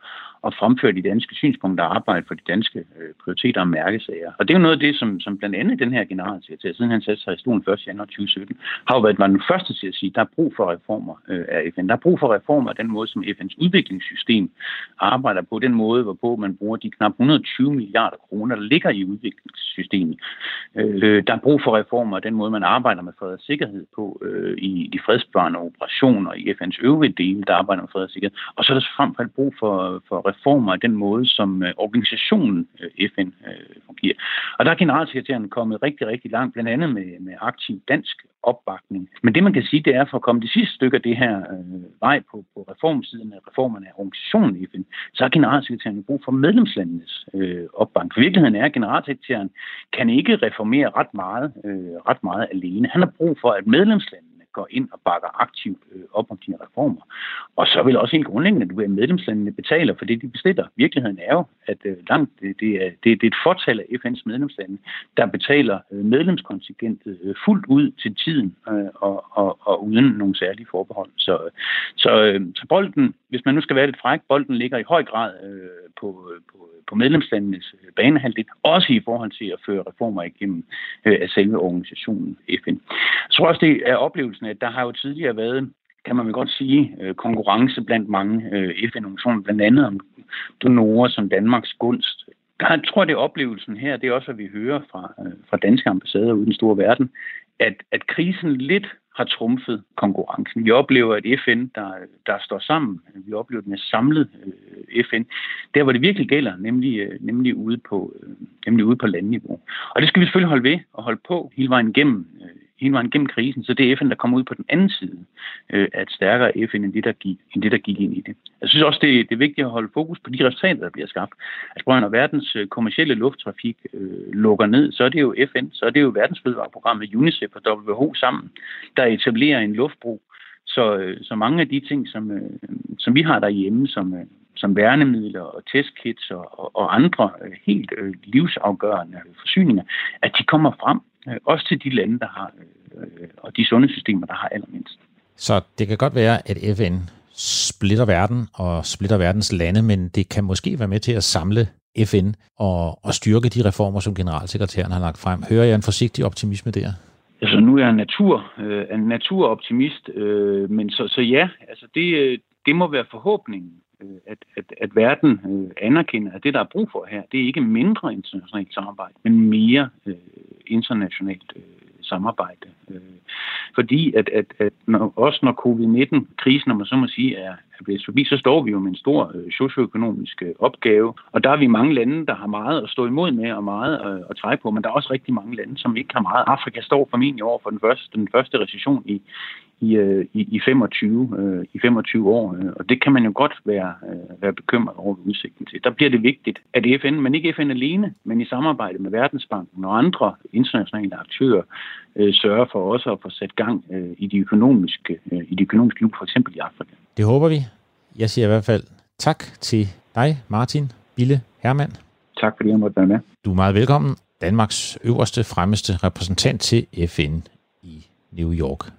at fremføre de danske synspunkter og arbejde for de danske øh, prioriteter og mærkesager. Og det er jo noget af det, som, som blandt andet den her generalsekretær, siden han satte sig i stolen 1. januar 2017, har jo været var den første til at sige, at der er brug for reformer øh, af FN. Der er brug for reformer af den måde, som FN's udviklingssystem arbejder på, den måde, hvorpå man bruger de knap 120 milliarder kroner, der ligger i udviklingssystemet. Øh, der er brug for reformer af den måde, man arbejder med fred og sikkerhed på øh, i de fredsbevarende operationer i FN's øvrige dele, der arbejder med fred og sikkerhed. Og så er der frem for alt brug for, for reformer af den måde, som øh, organisationen øh, FN øh, fungerer. Og der er generalsekretæren kommet rigtig, rigtig langt, blandt andet med, med aktiv dansk opbakning. Men det man kan sige, det er for at komme det sidste stykke af det her øh, vej på, på reformsiden af reformerne af organisationen i FN, så har generalsekretæren brug for medlemslandenes øh, opbakning. For virkeligheden er, at generalsekretæren kan ikke reformere ret meget, øh, ret meget alene. Han har brug for, at medlemslandene går ind og bakker aktivt øh, op om dine reformer. Og så vil også helt grundlæggende, at medlemslandene betaler for det, de bestiller. Virkeligheden er jo, at øh, langt det, det, er, det, det er et fortal af FN's medlemslande, der betaler øh, medlemskontingentet øh, fuldt ud til tiden øh, og, og, og uden nogle særlige forbehold. Så, så, øh, så bolden, hvis man nu skal være lidt fræk, bolden ligger i høj grad øh, på, øh, på, på medlemslandenes øh, banehalvdel, også i forhold til at føre reformer igennem øh, af selve organisationen FN. Jeg tror også, det er oplevelsen, Internet, der har jo tidligere været kan man vel godt sige, øh, konkurrence blandt mange øh, FN-organisationer, blandt andet om donorer som Danmarks gunst. Jeg tror, det er oplevelsen her, det er også, hvad vi hører fra, øh, fra danske ambassader ude i den store verden, at, at krisen lidt har trumfet konkurrencen. Vi oplever et FN, der, der står sammen. Vi oplever den samlet øh, FN. Der, hvor det virkelig gælder, nemlig, øh, nemlig, ude på, øh, nemlig ude på landniveau. Og det skal vi selvfølgelig holde ved og holde på hele vejen igennem øh, hele vejen gennem krisen, så det er FN, der kommer ud på den anden side øh, af et stærkere FN, end det, der gik, end det, der gik ind i det. Jeg synes også, det, det er vigtigt at holde fokus på de resultater, der bliver skabt. Altså, når verdens øh, kommercielle lufttrafik øh, lukker ned, så er det jo FN, så er det jo verdensfødevareprogrammet UNICEF og WHO sammen, der etablerer en luftbro. Så, øh, så mange af de ting, som, øh, som vi har derhjemme, som, øh, som værnemidler og testkits og, og, og andre øh, helt øh, livsafgørende forsyninger, at de kommer frem også til de lande, der har, øh, og de sundhedssystemer, der har allermindst. Så det kan godt være, at FN splitter verden og splitter verdens lande, men det kan måske være med til at samle FN og, og styrke de reformer, som generalsekretæren har lagt frem. Hører jeg en forsigtig optimisme der? Altså, nu er jeg en, natur, øh, en naturoptimist, øh, men så, så ja, altså det, øh, det må være forhåbningen. Øh, at, at, at verden øh, anerkender, at det, der er brug for her, det er ikke mindre internationalt samarbejde, men mere øh, internationalt øh, samarbejde. Øh, fordi at, at, at når, også når covid-19-krisen, om man så må sige, er, er blevet forbi, så står vi jo med en stor øh, socioøkonomisk øh, opgave. Og der er vi mange lande, der har meget at stå imod med og meget øh, at trække på, men der er også rigtig mange lande, som ikke har meget. Afrika står formentlig over for den første, den første recession i, i, øh, i, i, 25, øh, i 25 år, øh, og det kan man jo godt være, øh, være bekymret over udsigten til. Der bliver det vigtigt, at FN, men ikke FN alene, men i samarbejde med Verdensbanken og andre internationale aktører, øh, sørger for også at få sat gang øh, i de økonomiske, øh, i de økonomiske liv, for eksempel i Afrika. Det håber vi. Jeg siger i hvert fald tak til dig, Martin Bille Hermann. Tak fordi jeg måtte være med. Du er meget velkommen. Danmarks øverste, fremmeste repræsentant til FN i New York.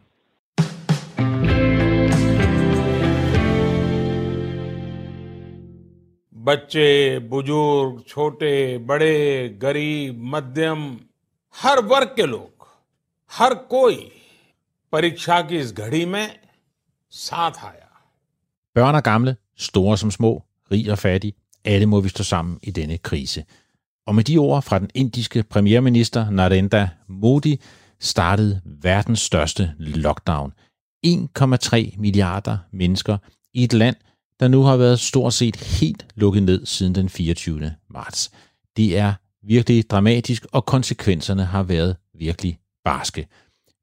बच्चे बुजुर्ग छोटे बड़े गरीब मध्यम हर वर्ग के लोग हर कोई परीक्षा की इस घड़ी में साथ आया Børn og gamle, store som små, rig og fattig, alle må vi stå sammen i denne krise. Og med de ord fra den indiske premierminister Narendra Modi startede verdens største lockdown. 1,3 milliarder mennesker i et land, der nu har været stort set helt lukket ned siden den 24. marts. Det er virkelig dramatisk, og konsekvenserne har været virkelig barske.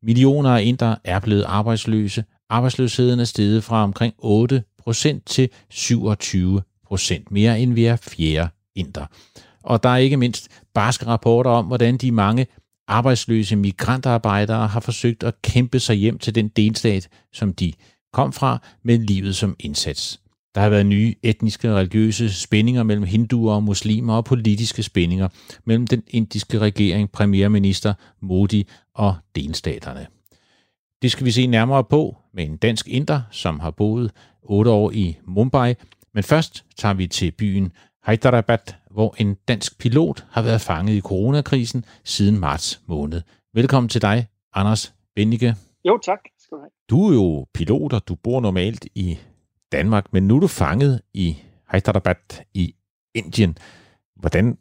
Millioner af indere er blevet arbejdsløse. Arbejdsløsheden er steget fra omkring 8% til 27 procent, mere end hver fjerde inder. Og der er ikke mindst barske rapporter om, hvordan de mange arbejdsløse migrantarbejdere har forsøgt at kæmpe sig hjem til den delstat, som de kom fra, med livet som indsats. Der har været nye etniske og religiøse spændinger mellem hinduer og muslimer og politiske spændinger mellem den indiske regering, premierminister Modi og delstaterne. Det skal vi se nærmere på med en dansk inder, som har boet otte år i Mumbai, Men først tager vi til byen Hyderabad, hvor en dansk pilot har været fanget i coronakrisen siden marts måned. Velkommen til dig, Anders Bendige. Jo, tak. Skal du, have. du er jo pilot, og du bor normalt i Danmark, men nu er du fanget i Hyderabad i Indien. Hvordan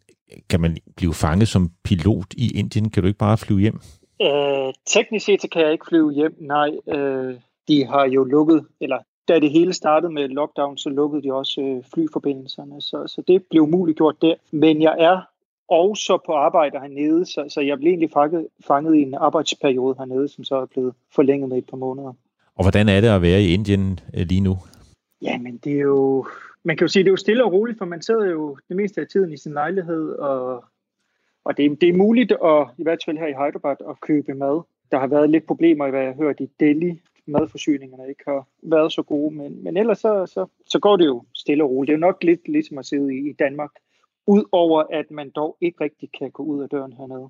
kan man blive fanget som pilot i Indien? Kan du ikke bare flyve hjem? Øh, teknisk set så kan jeg ikke flyve hjem, nej. Øh, de har jo lukket, eller da det hele startede med lockdown, så lukkede de også øh, flyforbindelserne, så, så det blev muligt gjort der. Men jeg er også på arbejde hernede, så, så jeg blev egentlig fanget, fanget i en arbejdsperiode hernede, som så er blevet forlænget med et par måneder. Og hvordan er det at være i Indien øh, lige nu? Jamen, det er jo... Man kan jo sige, det er jo stille og roligt, for man sidder jo det meste af tiden i sin lejlighed, og, og det, er, det er muligt, at, i hvert fald her i Hyderabad, at købe mad. Der har været lidt problemer, i hvad jeg har hørt i Delhi, madforsyningerne ikke har været så gode, men, men ellers så, så, så går det jo stille og roligt. Det er jo nok lidt ligesom at sidde i, i Danmark, udover at man dog ikke rigtig kan gå ud af døren hernede.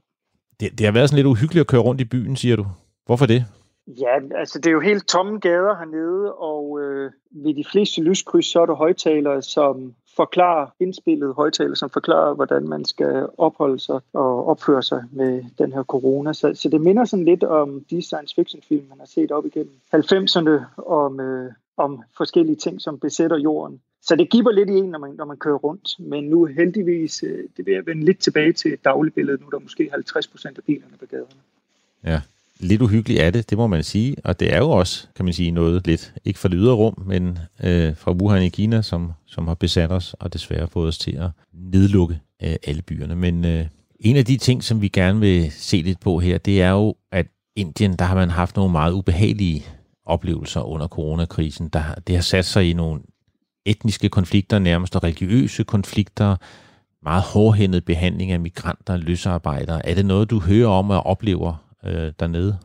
Det, det har været sådan lidt uhyggeligt at køre rundt i byen, siger du. Hvorfor det? Ja, altså det er jo helt tomme gader hernede, og øh, ved de fleste lyskryds, så er der højtalere, som forklarer, indspillet højtaler, som forklarer, hvordan man skal opholde sig og opføre sig med den her corona. Så, så det minder sådan lidt om de science fiction film, man har set op igennem 90'erne, om, øh, om forskellige ting, som besætter jorden. Så det giver lidt i en, når man, når man kører rundt. Men nu heldigvis, øh, det vil jeg vende lidt tilbage til et dagligbillede. Nu er der måske 50 procent af bilerne på gaderne. Ja lidt uhyggeligt er det, det må man sige. Og det er jo også, kan man sige, noget lidt, ikke fra det ydre rum, men øh, fra Wuhan i Kina, som, som har besat os og desværre fået os til at nedlukke øh, alle byerne. Men øh, en af de ting, som vi gerne vil se lidt på her, det er jo, at Indien, der har man haft nogle meget ubehagelige oplevelser under coronakrisen. Der, det har sat sig i nogle etniske konflikter, nærmest og religiøse konflikter, meget hårdhændet behandling af migranter, løsarbejdere. Er det noget, du hører om og oplever øh, dernede?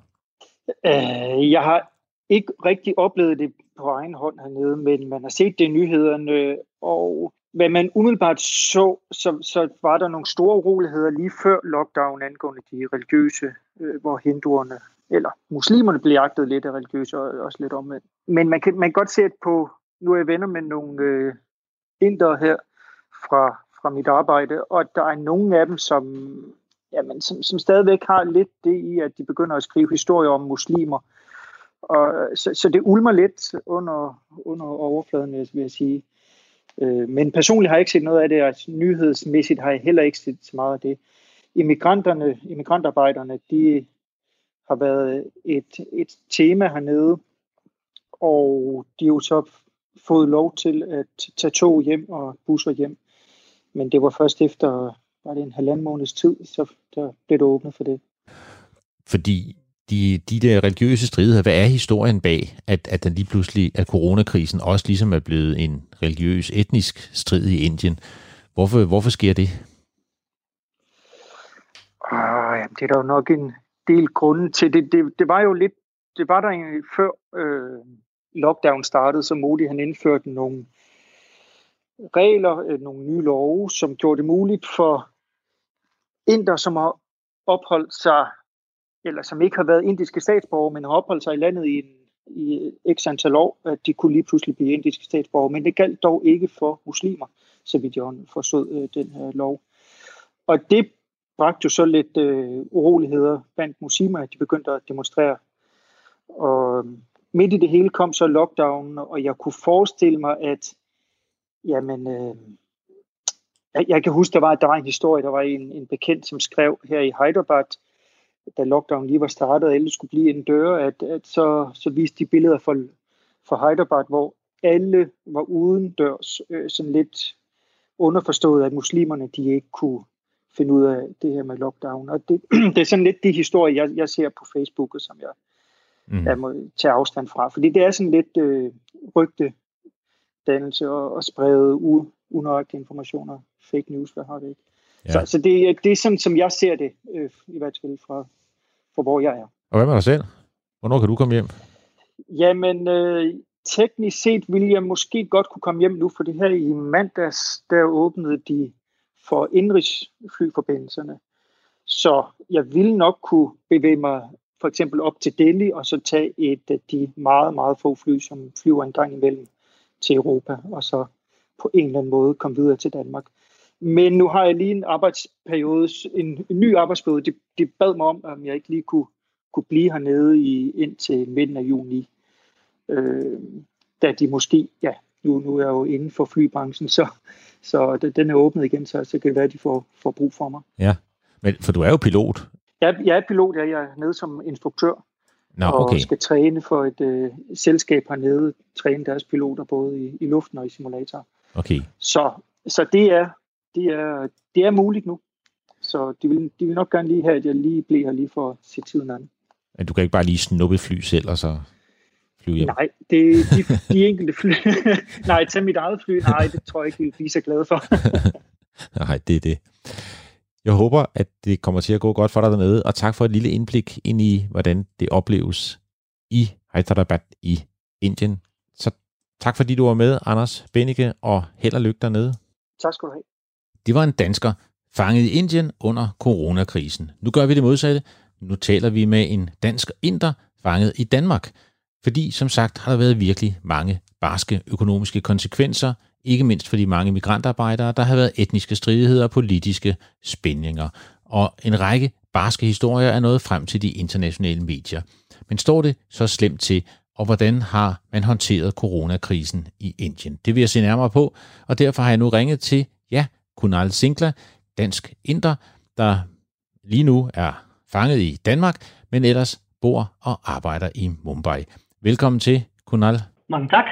Øh, jeg har ikke rigtig oplevet det på egen hånd hernede, men man har set det i nyhederne, og hvad man umiddelbart så, så, så var der nogle store uroligheder lige før lockdown angående de religiøse, øh, hvor hinduerne eller muslimerne blev jagtet lidt af religiøse og også lidt omvendt. Men man kan, man kan godt se, at på, nu er jeg venner med nogle øh, indere her fra, fra mit arbejde, og der er nogle af dem, som jamen, som, som stadigvæk har lidt det i, at de begynder at skrive historier om muslimer. Og, så, så det ulmer lidt under, under overfladen, vil jeg sige. Øh, men personligt har jeg ikke set noget af det, og nyhedsmæssigt har jeg heller ikke set så meget af det. Immigranterne, immigrantarbejderne, de har været et, et tema hernede, og de har jo så fået lov til at tage tog hjem og busser hjem. Men det var først efter var det en halvanden måneds tid, så der blev det åbnet for det. Fordi de, de der religiøse stridigheder, hvad er historien bag, at, at den lige pludselig, at coronakrisen også ligesom er blevet en religiøs, etnisk strid i Indien? Hvorfor, hvorfor sker det? Ah, jamen, det er der jo nok en del grunde til. Det, det, det var jo lidt, det var der egentlig før øh, lockdown startede, så Modi han indførte nogle regler, øh, nogle nye love, som gjorde det muligt for inder, som har opholdt sig, eller som ikke har været indiske statsborgere, men har opholdt sig i landet i, en, i x antal år, at de kunne lige pludselig blive indiske statsborgere. Men det galt dog ikke for muslimer, så vidt jeg forstod øh, den her lov. Og det bragte jo så lidt øh, uroligheder blandt muslimer, at de begyndte at demonstrere. Og øhm, midt i det hele kom så lockdown, og jeg kunne forestille mig, at jamen, øh, jeg, jeg kan huske, der var, der var en historie, der var en, en bekendt, som skrev her i Hyderabad, da lockdown lige var startet, og alle skulle blive en dør, at, at så, så viste de billeder for, for Hyderabad, hvor alle var uden dørs, øh, sådan lidt underforstået, at muslimerne de ikke kunne finde ud af det her med lockdown. Og det, <clears throat> det er sådan lidt de historier, jeg, jeg ser på Facebook, som jeg, mm. jeg må tage afstand fra. Fordi det er sådan lidt øh, rygte dannelse og, og sprede u, unøjagtige informationer, fake news, hvad har det ikke. Ja. Så, så det, det er sådan, som jeg ser det, øh, i hvert fald fra, fra hvor jeg er. Og hvad med dig selv? Hvornår kan du komme hjem? Jamen, øh, teknisk set ville jeg måske godt kunne komme hjem nu, for det her i mandags, der åbnede de for indrigsflyforbindelserne. Så jeg ville nok kunne bevæge mig for eksempel op til Delhi, og så tage et af de meget, meget få fly, som flyver en gang imellem til Europa, og så på en eller anden måde komme videre til Danmark. Men nu har jeg lige en arbejdsperiode, en, en ny arbejdsperiode. De, de bad mig om, om jeg ikke lige kunne, kunne blive hernede i, indtil midten af juni. Øh, da de måske, ja, nu, nu er jeg jo inden for flybranchen, så, så den er åbnet igen, så, så kan det være, at de får, får brug for mig. Ja, men for du er jo pilot. Jeg, jeg er pilot, ja. jeg er nede som instruktør. Nå, okay. Og skal træne for et øh, selskab hernede, træne deres piloter både i, i luften og i simulator. Okay. Så, så det, er, det, er, det er muligt nu. Så de vil, de vil nok gerne lige have, at jeg lige bliver her lige for at se tiden an. Men du kan ikke bare lige snuppe et fly selv, og så flyve hjem? Nej, det, de, de enkelte fly... <laughs> nej, tag mit eget fly. Nej, det tror jeg ikke, vi vil blive så glade for. <laughs> nej, det er det. Jeg håber, at det kommer til at gå godt for dig dernede, og tak for et lille indblik ind i, hvordan det opleves i Hyderabad i Indien. Tak fordi du var med, Anders Bennike, og held og lykke dernede. Tak skal du have. Det var en dansker, fanget i Indien under coronakrisen. Nu gør vi det modsatte. Nu taler vi med en dansk inder, fanget i Danmark. Fordi, som sagt, har der været virkelig mange barske økonomiske konsekvenser ikke mindst for de mange migrantarbejdere, der har været etniske stridigheder og politiske spændinger. Og en række barske historier er nået frem til de internationale medier. Men står det så slemt til, og hvordan har man håndteret coronakrisen i Indien? Det vil jeg se nærmere på, og derfor har jeg nu ringet til, ja, Kunal Sinkla, dansk inder, der lige nu er fanget i Danmark, men ellers bor og arbejder i Mumbai. Velkommen til, Kunal. Mange tak.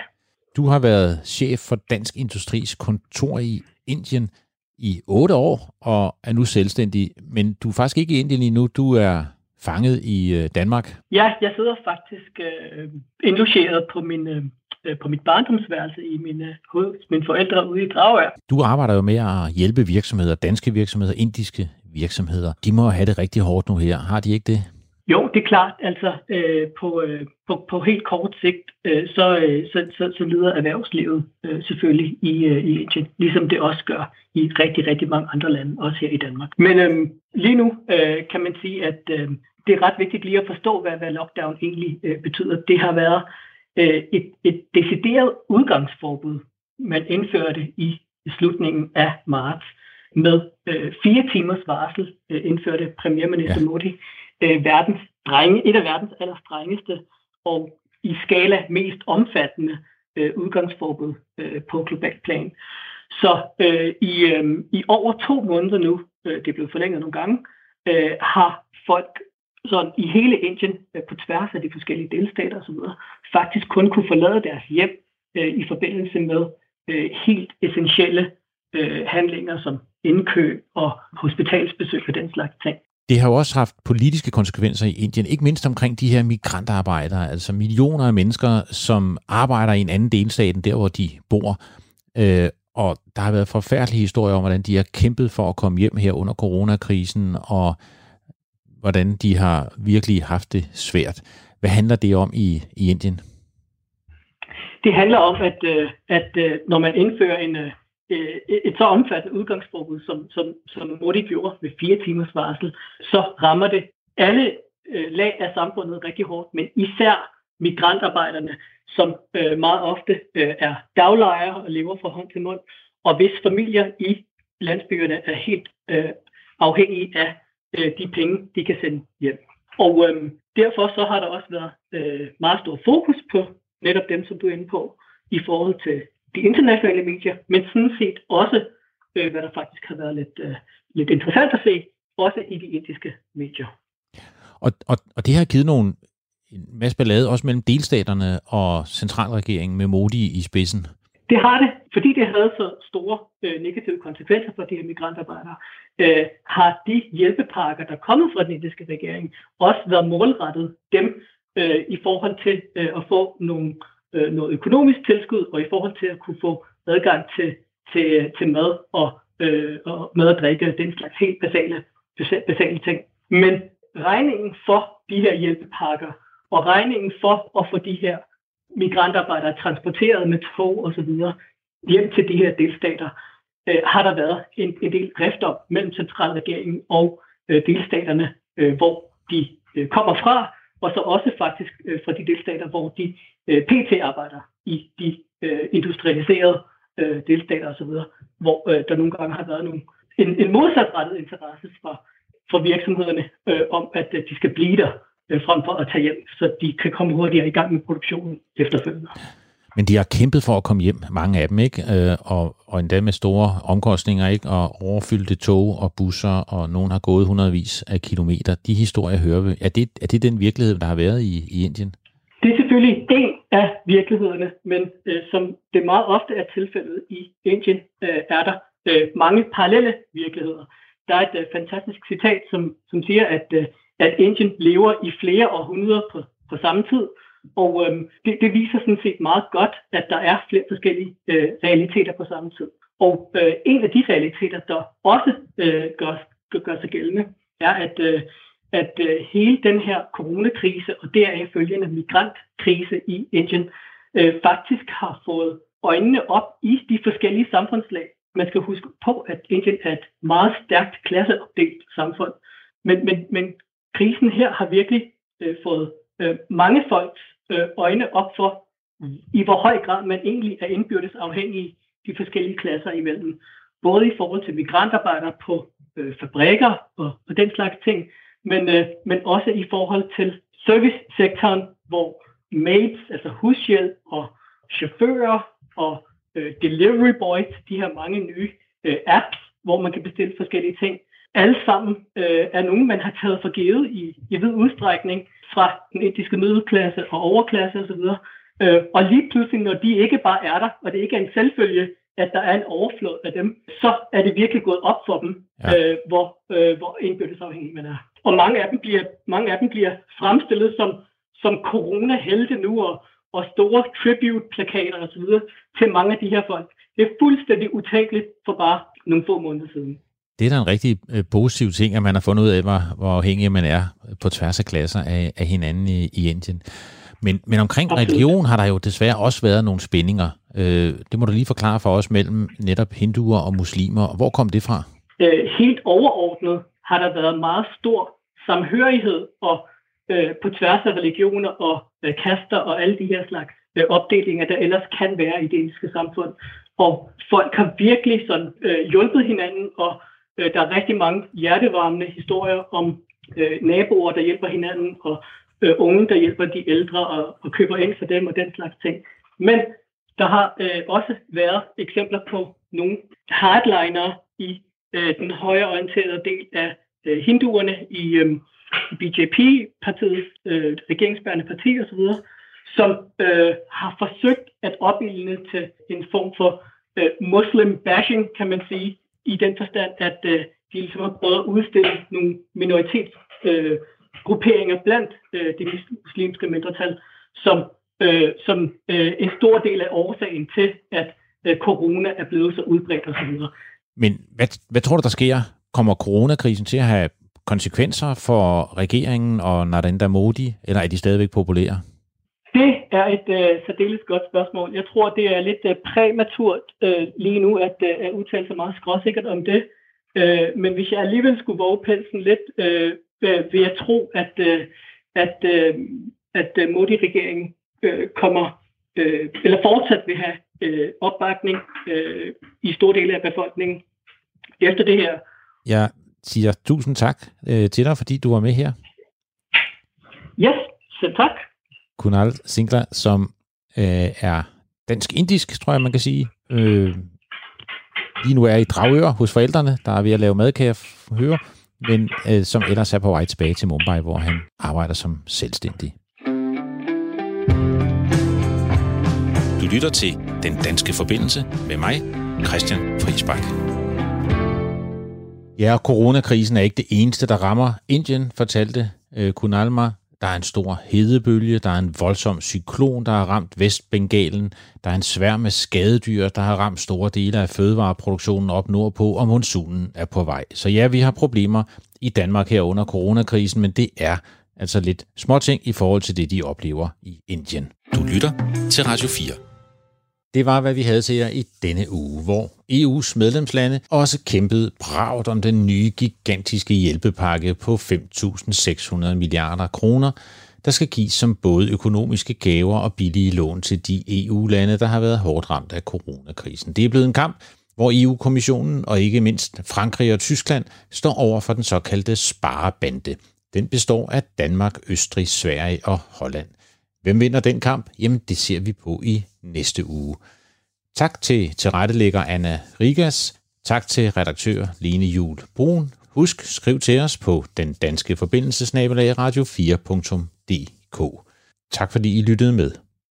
Du har været chef for Dansk Industris kontor i Indien i otte år, og er nu selvstændig. Men du er faktisk ikke i Indien endnu. Du er fanget i øh, Danmark. Ja, jeg sidder faktisk øh, indlogeret på min, øh, på mit barndomsværelse i mine, hos mine forældre ude i Dragør. Du arbejder jo med at hjælpe virksomheder, danske virksomheder, indiske virksomheder. De må have det rigtig hårdt nu her. Har de ikke det? Jo, det er klart. Altså øh, på, øh, på, på helt kort sigt, øh, så, øh, så, så, så lider erhvervslivet øh, selvfølgelig i, øh, i Indien, ligesom det også gør i rigtig, rigtig mange andre lande, også her i Danmark. Men øh, lige nu øh, kan man sige, at øh, det er ret vigtigt lige at forstå, hvad, hvad lockdown egentlig øh, betyder. Det har været øh, et, et decideret udgangsforbud, man indførte i slutningen af marts. Med øh, fire timers varsel øh, indførte premierminister ja. Modi øh, verdens drenge, et af verdens allerstrengeste og i skala mest omfattende øh, udgangsforbud øh, på global plan. Så øh, i, øh, i over to måneder nu, øh, det er blevet forlænget nogle gange, øh, har folk sådan i hele Indien, øh, på tværs af de forskellige delstater osv., faktisk kun kunne forlade deres hjem øh, i forbindelse med øh, helt essentielle øh, handlinger som indkøb og hospitalsbesøg og den slags ting. Det har jo også haft politiske konsekvenser i Indien, ikke mindst omkring de her migrantarbejdere, altså millioner af mennesker, som arbejder i en anden delstat end der, hvor de bor. Øh, og der har været forfærdelige historier om, hvordan de har kæmpet for at komme hjem her under coronakrisen, og hvordan de har virkelig haft det svært. Hvad handler det om i, i Indien? Det handler om, at, øh, at øh, når man indfører en, øh, øh, et så omfattende udgangsforbud, som, som, som Modi gjorde med fire timers varsel, så rammer det alle øh, lag af samfundet rigtig hårdt, men især migrantarbejderne, som øh, meget ofte øh, er daglejere og lever fra hånd til mund, og hvis familier i landsbyerne er helt øh, afhængige af øh, de penge, de kan sende hjem. Og øh, derfor så har der også været øh, meget stor fokus på netop dem, som du er inde på, i forhold til de internationale medier, men sådan set også, øh, hvad der faktisk har været lidt, øh, lidt interessant at se, også i de indiske medier. Og, og, og det har givet nogle en masse ballade også mellem delstaterne og centralregeringen med Modi i spidsen. Det har det, fordi det havde så store øh, negative konsekvenser for de her migrantarbejdere, øh, har de hjælpepakker, der er kommet fra den indiske regering, også været målrettet dem øh, i forhold til øh, at få nogle øh, noget økonomisk tilskud, og i forhold til at kunne få adgang til, til, til mad og, øh, og mad og drikke, den slags helt basale, basale ting. Men regningen for de her hjælpepakker, og regningen for at få de her migrantarbejdere transporteret med tog osv. hjem til de her delstater, øh, har der været en, en del rift om mellem centralregeringen og øh, delstaterne, øh, hvor de øh, kommer fra, og så også faktisk øh, fra de delstater, hvor de øh, PT arbejder i de øh, industrialiserede øh, delstater osv., hvor øh, der nogle gange har været nogle, en, en modsatrettet interesse fra, fra virksomhederne øh, om, at øh, de skal blive der, øh, frem for at tage hjem, så de kan komme hurtigere i gang med produktionen efterfølgende. Men de har kæmpet for at komme hjem, mange af dem, ikke? Øh, og, og endda med store omkostninger, ikke? Og overfyldte tog og busser, og nogen har gået hundredvis af kilometer. De historier hører vi. Er det, er det den virkelighed, der har været i, i Indien? Det er selvfølgelig en af virkelighederne, men øh, som det meget ofte er tilfældet i Indien, øh, er der øh, mange parallelle virkeligheder. Der er et øh, fantastisk citat, som, som siger, at, øh, at Indien lever i flere århundreder på, på samme tid, og øhm, det, det viser sådan set meget godt, at der er flere forskellige øh, realiteter på samme tid. Og øh, en af de realiteter, der også øh, gør, gør, gør sig gældende, er, at, øh, at øh, hele den her coronakrise og deraf følgende migrantkrise i Indien øh, faktisk har fået øjnene op i de forskellige samfundslag. Man skal huske på, at Indien er et meget stærkt klasseopdelt samfund. Men, men, men krisen her har virkelig øh, fået øh, mange folks Øh, øjne op for, i hvor høj grad man egentlig er indbyrdes afhængig de forskellige klasser imellem. Både i forhold til migrantarbejdere på øh, fabrikker og, og den slags ting, men, øh, men også i forhold til servicesektoren, hvor maids, altså hushjælp og chauffører og øh, delivery boys, de her mange nye øh, apps, hvor man kan bestille forskellige ting, alle sammen øh, er nogen, man har taget for givet i, i vid udstrækning, fra den indiske middelklasse og overklasse osv. Øh, og lige pludselig, når de ikke bare er der, og det ikke er en selvfølge, at der er en overflod af dem, så er det virkelig gået op for dem, ja. øh, hvor, øh, hvor indbyrdes afhængig man er. Og mange af dem bliver, mange af dem bliver fremstillet som, som corona-helte nu, og, og store tribute-plakater osv. til mange af de her folk. Det er fuldstændig utænkeligt for bare nogle få måneder siden. Det er da en rigtig øh, positiv ting, at man har fundet ud af, hvor, hvor afhængig man er på tværs af klasser af, af hinanden i, i Indien. Men, men omkring religion har der jo desværre også været nogle spændinger. Øh, det må du lige forklare for os mellem netop hinduer og muslimer. Hvor kom det fra? Øh, helt overordnet har der været meget stor samhørighed og øh, på tværs af religioner og øh, kaster og alle de her slags øh, opdelinger, der ellers kan være i det indiske samfund. Og folk har virkelig sådan øh, hjulpet hinanden og Øh, der er rigtig mange hjertevarmende historier om øh, naboer, der hjælper hinanden, og øh, unge, der hjælper de ældre og, og køber ind for dem og den slags ting. Men der har øh, også været eksempler på nogle hardliner i øh, den højreorienterede del af øh, hinduerne i øh, BJP-partiet, øh, regeringsbærende parti osv., som øh, har forsøgt at opildne til en form for øh, muslim bashing, kan man sige, i den forstand, at øh, de ligesom har prøvet at udstille nogle minoritetsgrupperinger øh, blandt øh, det muslimske mindretal, som, øh, som øh, en stor del af årsagen til, at øh, corona er blevet så udbredt osv. Men hvad, hvad tror du, der sker? Kommer coronakrisen til at have konsekvenser for regeringen og Narendra Modi, eller er de stadigvæk populære? Det er et uh, særdeles godt spørgsmål. Jeg tror, det er lidt uh, præmaturt uh, lige nu at, uh, at udtale sig meget skråsikkert om det. Uh, men hvis jeg alligevel skulle våge pelsen lidt, uh, uh, vil jeg tro, at, uh, at, uh, at uh, Modi-regeringen uh, kommer, uh, eller fortsat vil have uh, opbakning uh, i store dele af befolkningen efter det her. Jeg siger tusind tak uh, til dig, fordi du var med her. Yes, så tak. Kunal Singler, som øh, er dansk-indisk, tror jeg, man kan sige. Øh, lige nu er i Dragør hos forældrene, der er ved at lave mad, kan jeg høre, men øh, som ellers er på vej tilbage til Mumbai, hvor han arbejder som selvstændig. Du lytter til Den Danske Forbindelse med mig, Christian Friisbak. Ja, coronakrisen er ikke det eneste, der rammer Indien, fortalte øh, Kunal mig der er en stor hedebølge, der er en voldsom cyklon, der har ramt Vestbengalen, der er en svær med skadedyr, der har ramt store dele af fødevareproduktionen op nordpå, og monsunen er på vej. Så ja, vi har problemer i Danmark her under coronakrisen, men det er altså lidt småting i forhold til det, de oplever i Indien. Du lytter til Radio 4. Det var, hvad vi havde til jer i denne uge, hvor EU's medlemslande også kæmpede bragt om den nye gigantiske hjælpepakke på 5.600 milliarder kroner der skal gives som både økonomiske gaver og billige lån til de EU-lande, der har været hårdt ramt af coronakrisen. Det er blevet en kamp, hvor EU-kommissionen og ikke mindst Frankrig og Tyskland står over for den såkaldte sparebande. Den består af Danmark, Østrig, Sverige og Holland. Hvem vinder den kamp? Jamen, det ser vi på i næste uge. Tak til tilrettelægger Anna Rigas. Tak til redaktør Lene Jul Brun. Husk, skriv til os på den danske forbindelsesnabelag radio4.dk. Tak fordi I lyttede med.